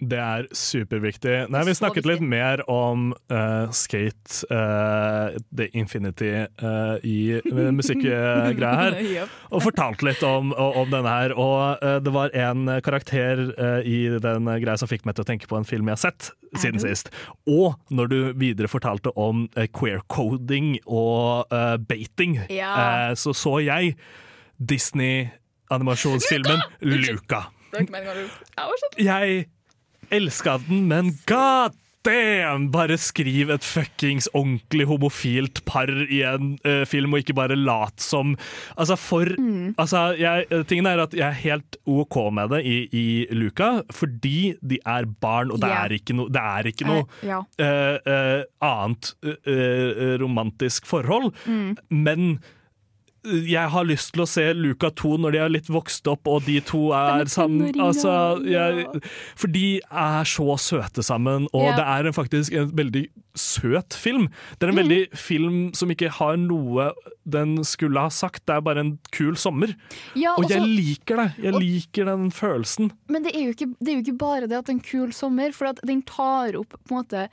Det er superviktig. Nei, Vi snakket litt mer om uh, Skate, uh, The Infinity, uh, i musikkgreia her. Og fortalte litt om, om denne her. Og det var en karakter i den greia som fikk meg til å tenke på en film jeg har sett siden sist. Og når du videre fortalte om queer-coding og baiting, Ja. så så jeg Disney-animasjonsfilmen Luca. Det var ikke meningen å. Jeg elska den, men god damn! Bare skriv et fuckings ordentlig homofilt par i en uh, film, og ikke bare lat som Altså, for altså, jeg, Tingen er at jeg er helt OK med det i, i Luca, fordi de er barn, og det yeah. er ikke noe, det er ikke noe uh, ja. uh, annet romantisk forhold. Mm. Men jeg har lyst til å se Luca 2 når de har litt vokst opp, og de to er sammen. Altså, jeg, for de er så søte sammen, og yeah. det er en, faktisk en veldig søt film. Det er en Mm. veldig film som ikke har noe den skulle ha sagt, det er bare en kul sommer. Ja, og jeg også- liker det. Jeg liker den følelsen. Men det er, ikke, det er jo ikke bare det at det er en kul sommer, for at den tar opp på en måte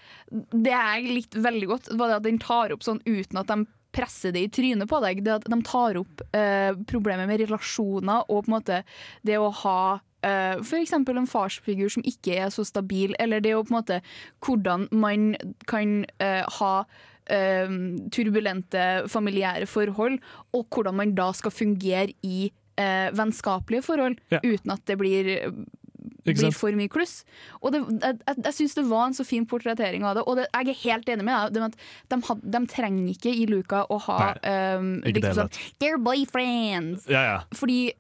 Det jeg likte veldig godt, var det at den tar opp sånn uten at de presser det i trynet på deg. Det at de tar opp eh, problemet med relasjoner og på en måte det å ha eh, eksempel en farsfigur som ikke er så stabil, eller det å på en måte hvordan man kan eh, ha eh, turbulente familiære forhold, og hvordan man da skal fungere i eh, vennskapelige forhold, Ja. uten at det blir blir for mye kluss. Og det, jeg, jeg, jeg syns det var en så fin portrettering av det, og det, jeg er helt enig med deg. det De, de trenger ikke i Luca å ha um, liksom sånn They're boyfriends! Ja, ja. Fordi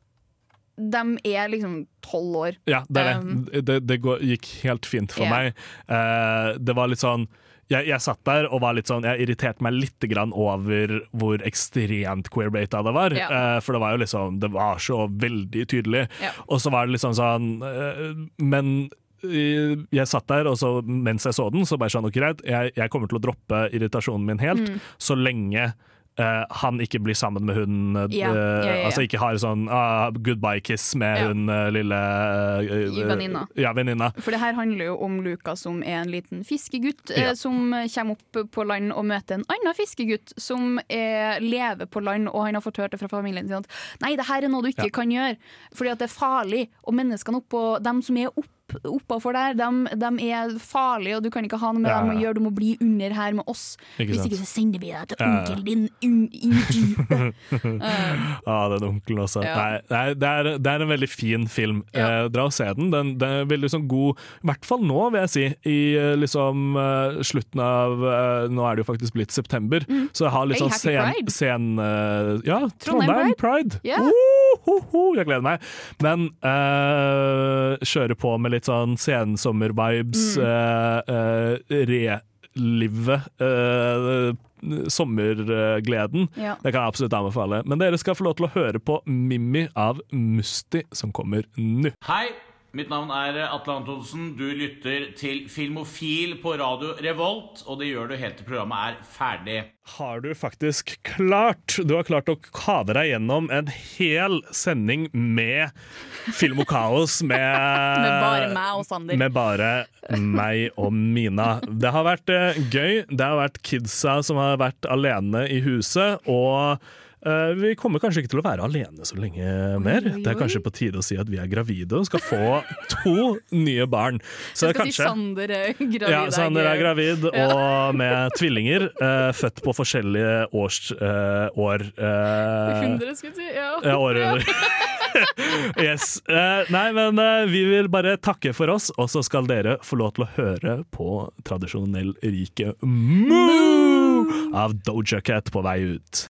de er liksom tolv år. Ja, det er Um, det. Det, det går, gikk helt fint for yeah. meg. Uh, det var litt sånn jeg, jeg satt der og var litt sånn Jeg irriterte meg litt grann over hvor ekstremt queerbata det var. Ja. Uh, for det var jo liksom Det var så veldig tydelig. Ja. Og så var det liksom sånn uh, Men eh, jeg satt der, og så mens jeg så den, så bare sånn OK, greit, jeg, jeg kommer til å droppe irritasjonen min helt Mm. så lenge eh, han ikke blir sammen med hun uh, Ja, ja, ja. Altså ikke har sånn uh, goodbye kiss med hun eh, lille venninna. Ja, venninna. For det her handler jo om Luka som er en liten fiskegutt som kommer opp på land og møter en annen fiskegutt som er, lever på land, og han har fått hørt det fra familien sin at nei, det her er noe du ikke kan gjøre, fordi at det er farlig. Og menneskene oppå, dem som er opp oppafor der, de, er farlige, og du kan ikke ha noe med Ja, dem å gjøre. Du må bli under her med oss. Ikke Hvis ikke så sender vi deg til Ja, ja. onkelen din i dypet. Ah, den onkelen også. Ja. Nei, nei, det, er, det er en veldig fin film. Eh, dra og se den. Den, den er veldig sånn god, i hvert fall nå, vil jeg si. I eh, liksom uh, slutten av uh, Nå er det jo faktisk blitt september, så jeg har litt Hey, sånn sen, sen eh, Ja, Trondheim Trondheim Pride! Ja. Oh, ho, ho, jeg gleder meg. Men uh, kjøre på med litt sånn sensommer-vibes. Mm. Uh, eh, relive uh, sommergleden. Ja. Det kan jeg absolutt anbefale. Men dere skal få lov til å høre på Mimmi av Musti, som kommer nå. Hei, mitt navn er Atle Antonsen. Du lytter til Filmofil på radio Revolt, og det gjør du helt til programmet er ferdig. Har du faktisk klart Du har klart å kave deg gjennom en hel sending med Film og kaos med Med bare meg og Sander. Med bare meg og Mina. Det har vært eh, gøy. Det har vært kidsa som har vært alene i huset, og vi kommer kanskje ikke til å være alene så lenge mer. oi, Det er kanskje på tide å si at vi er gravide og skal få to nye barn. Så Jeg skal si Sander er gravid. ja, Sander er gravid Ja. og med tvillinger, Uh, født på forskjellige års, uh, år. Uh, 100, skulle jeg si. Ja. ja, århundrer. yes. Eh, nei, men eh, vi vil bare takke for oss, og så skal dere få lov til å høre på tradisjonell rike Moo av Doja Cat på vei ut.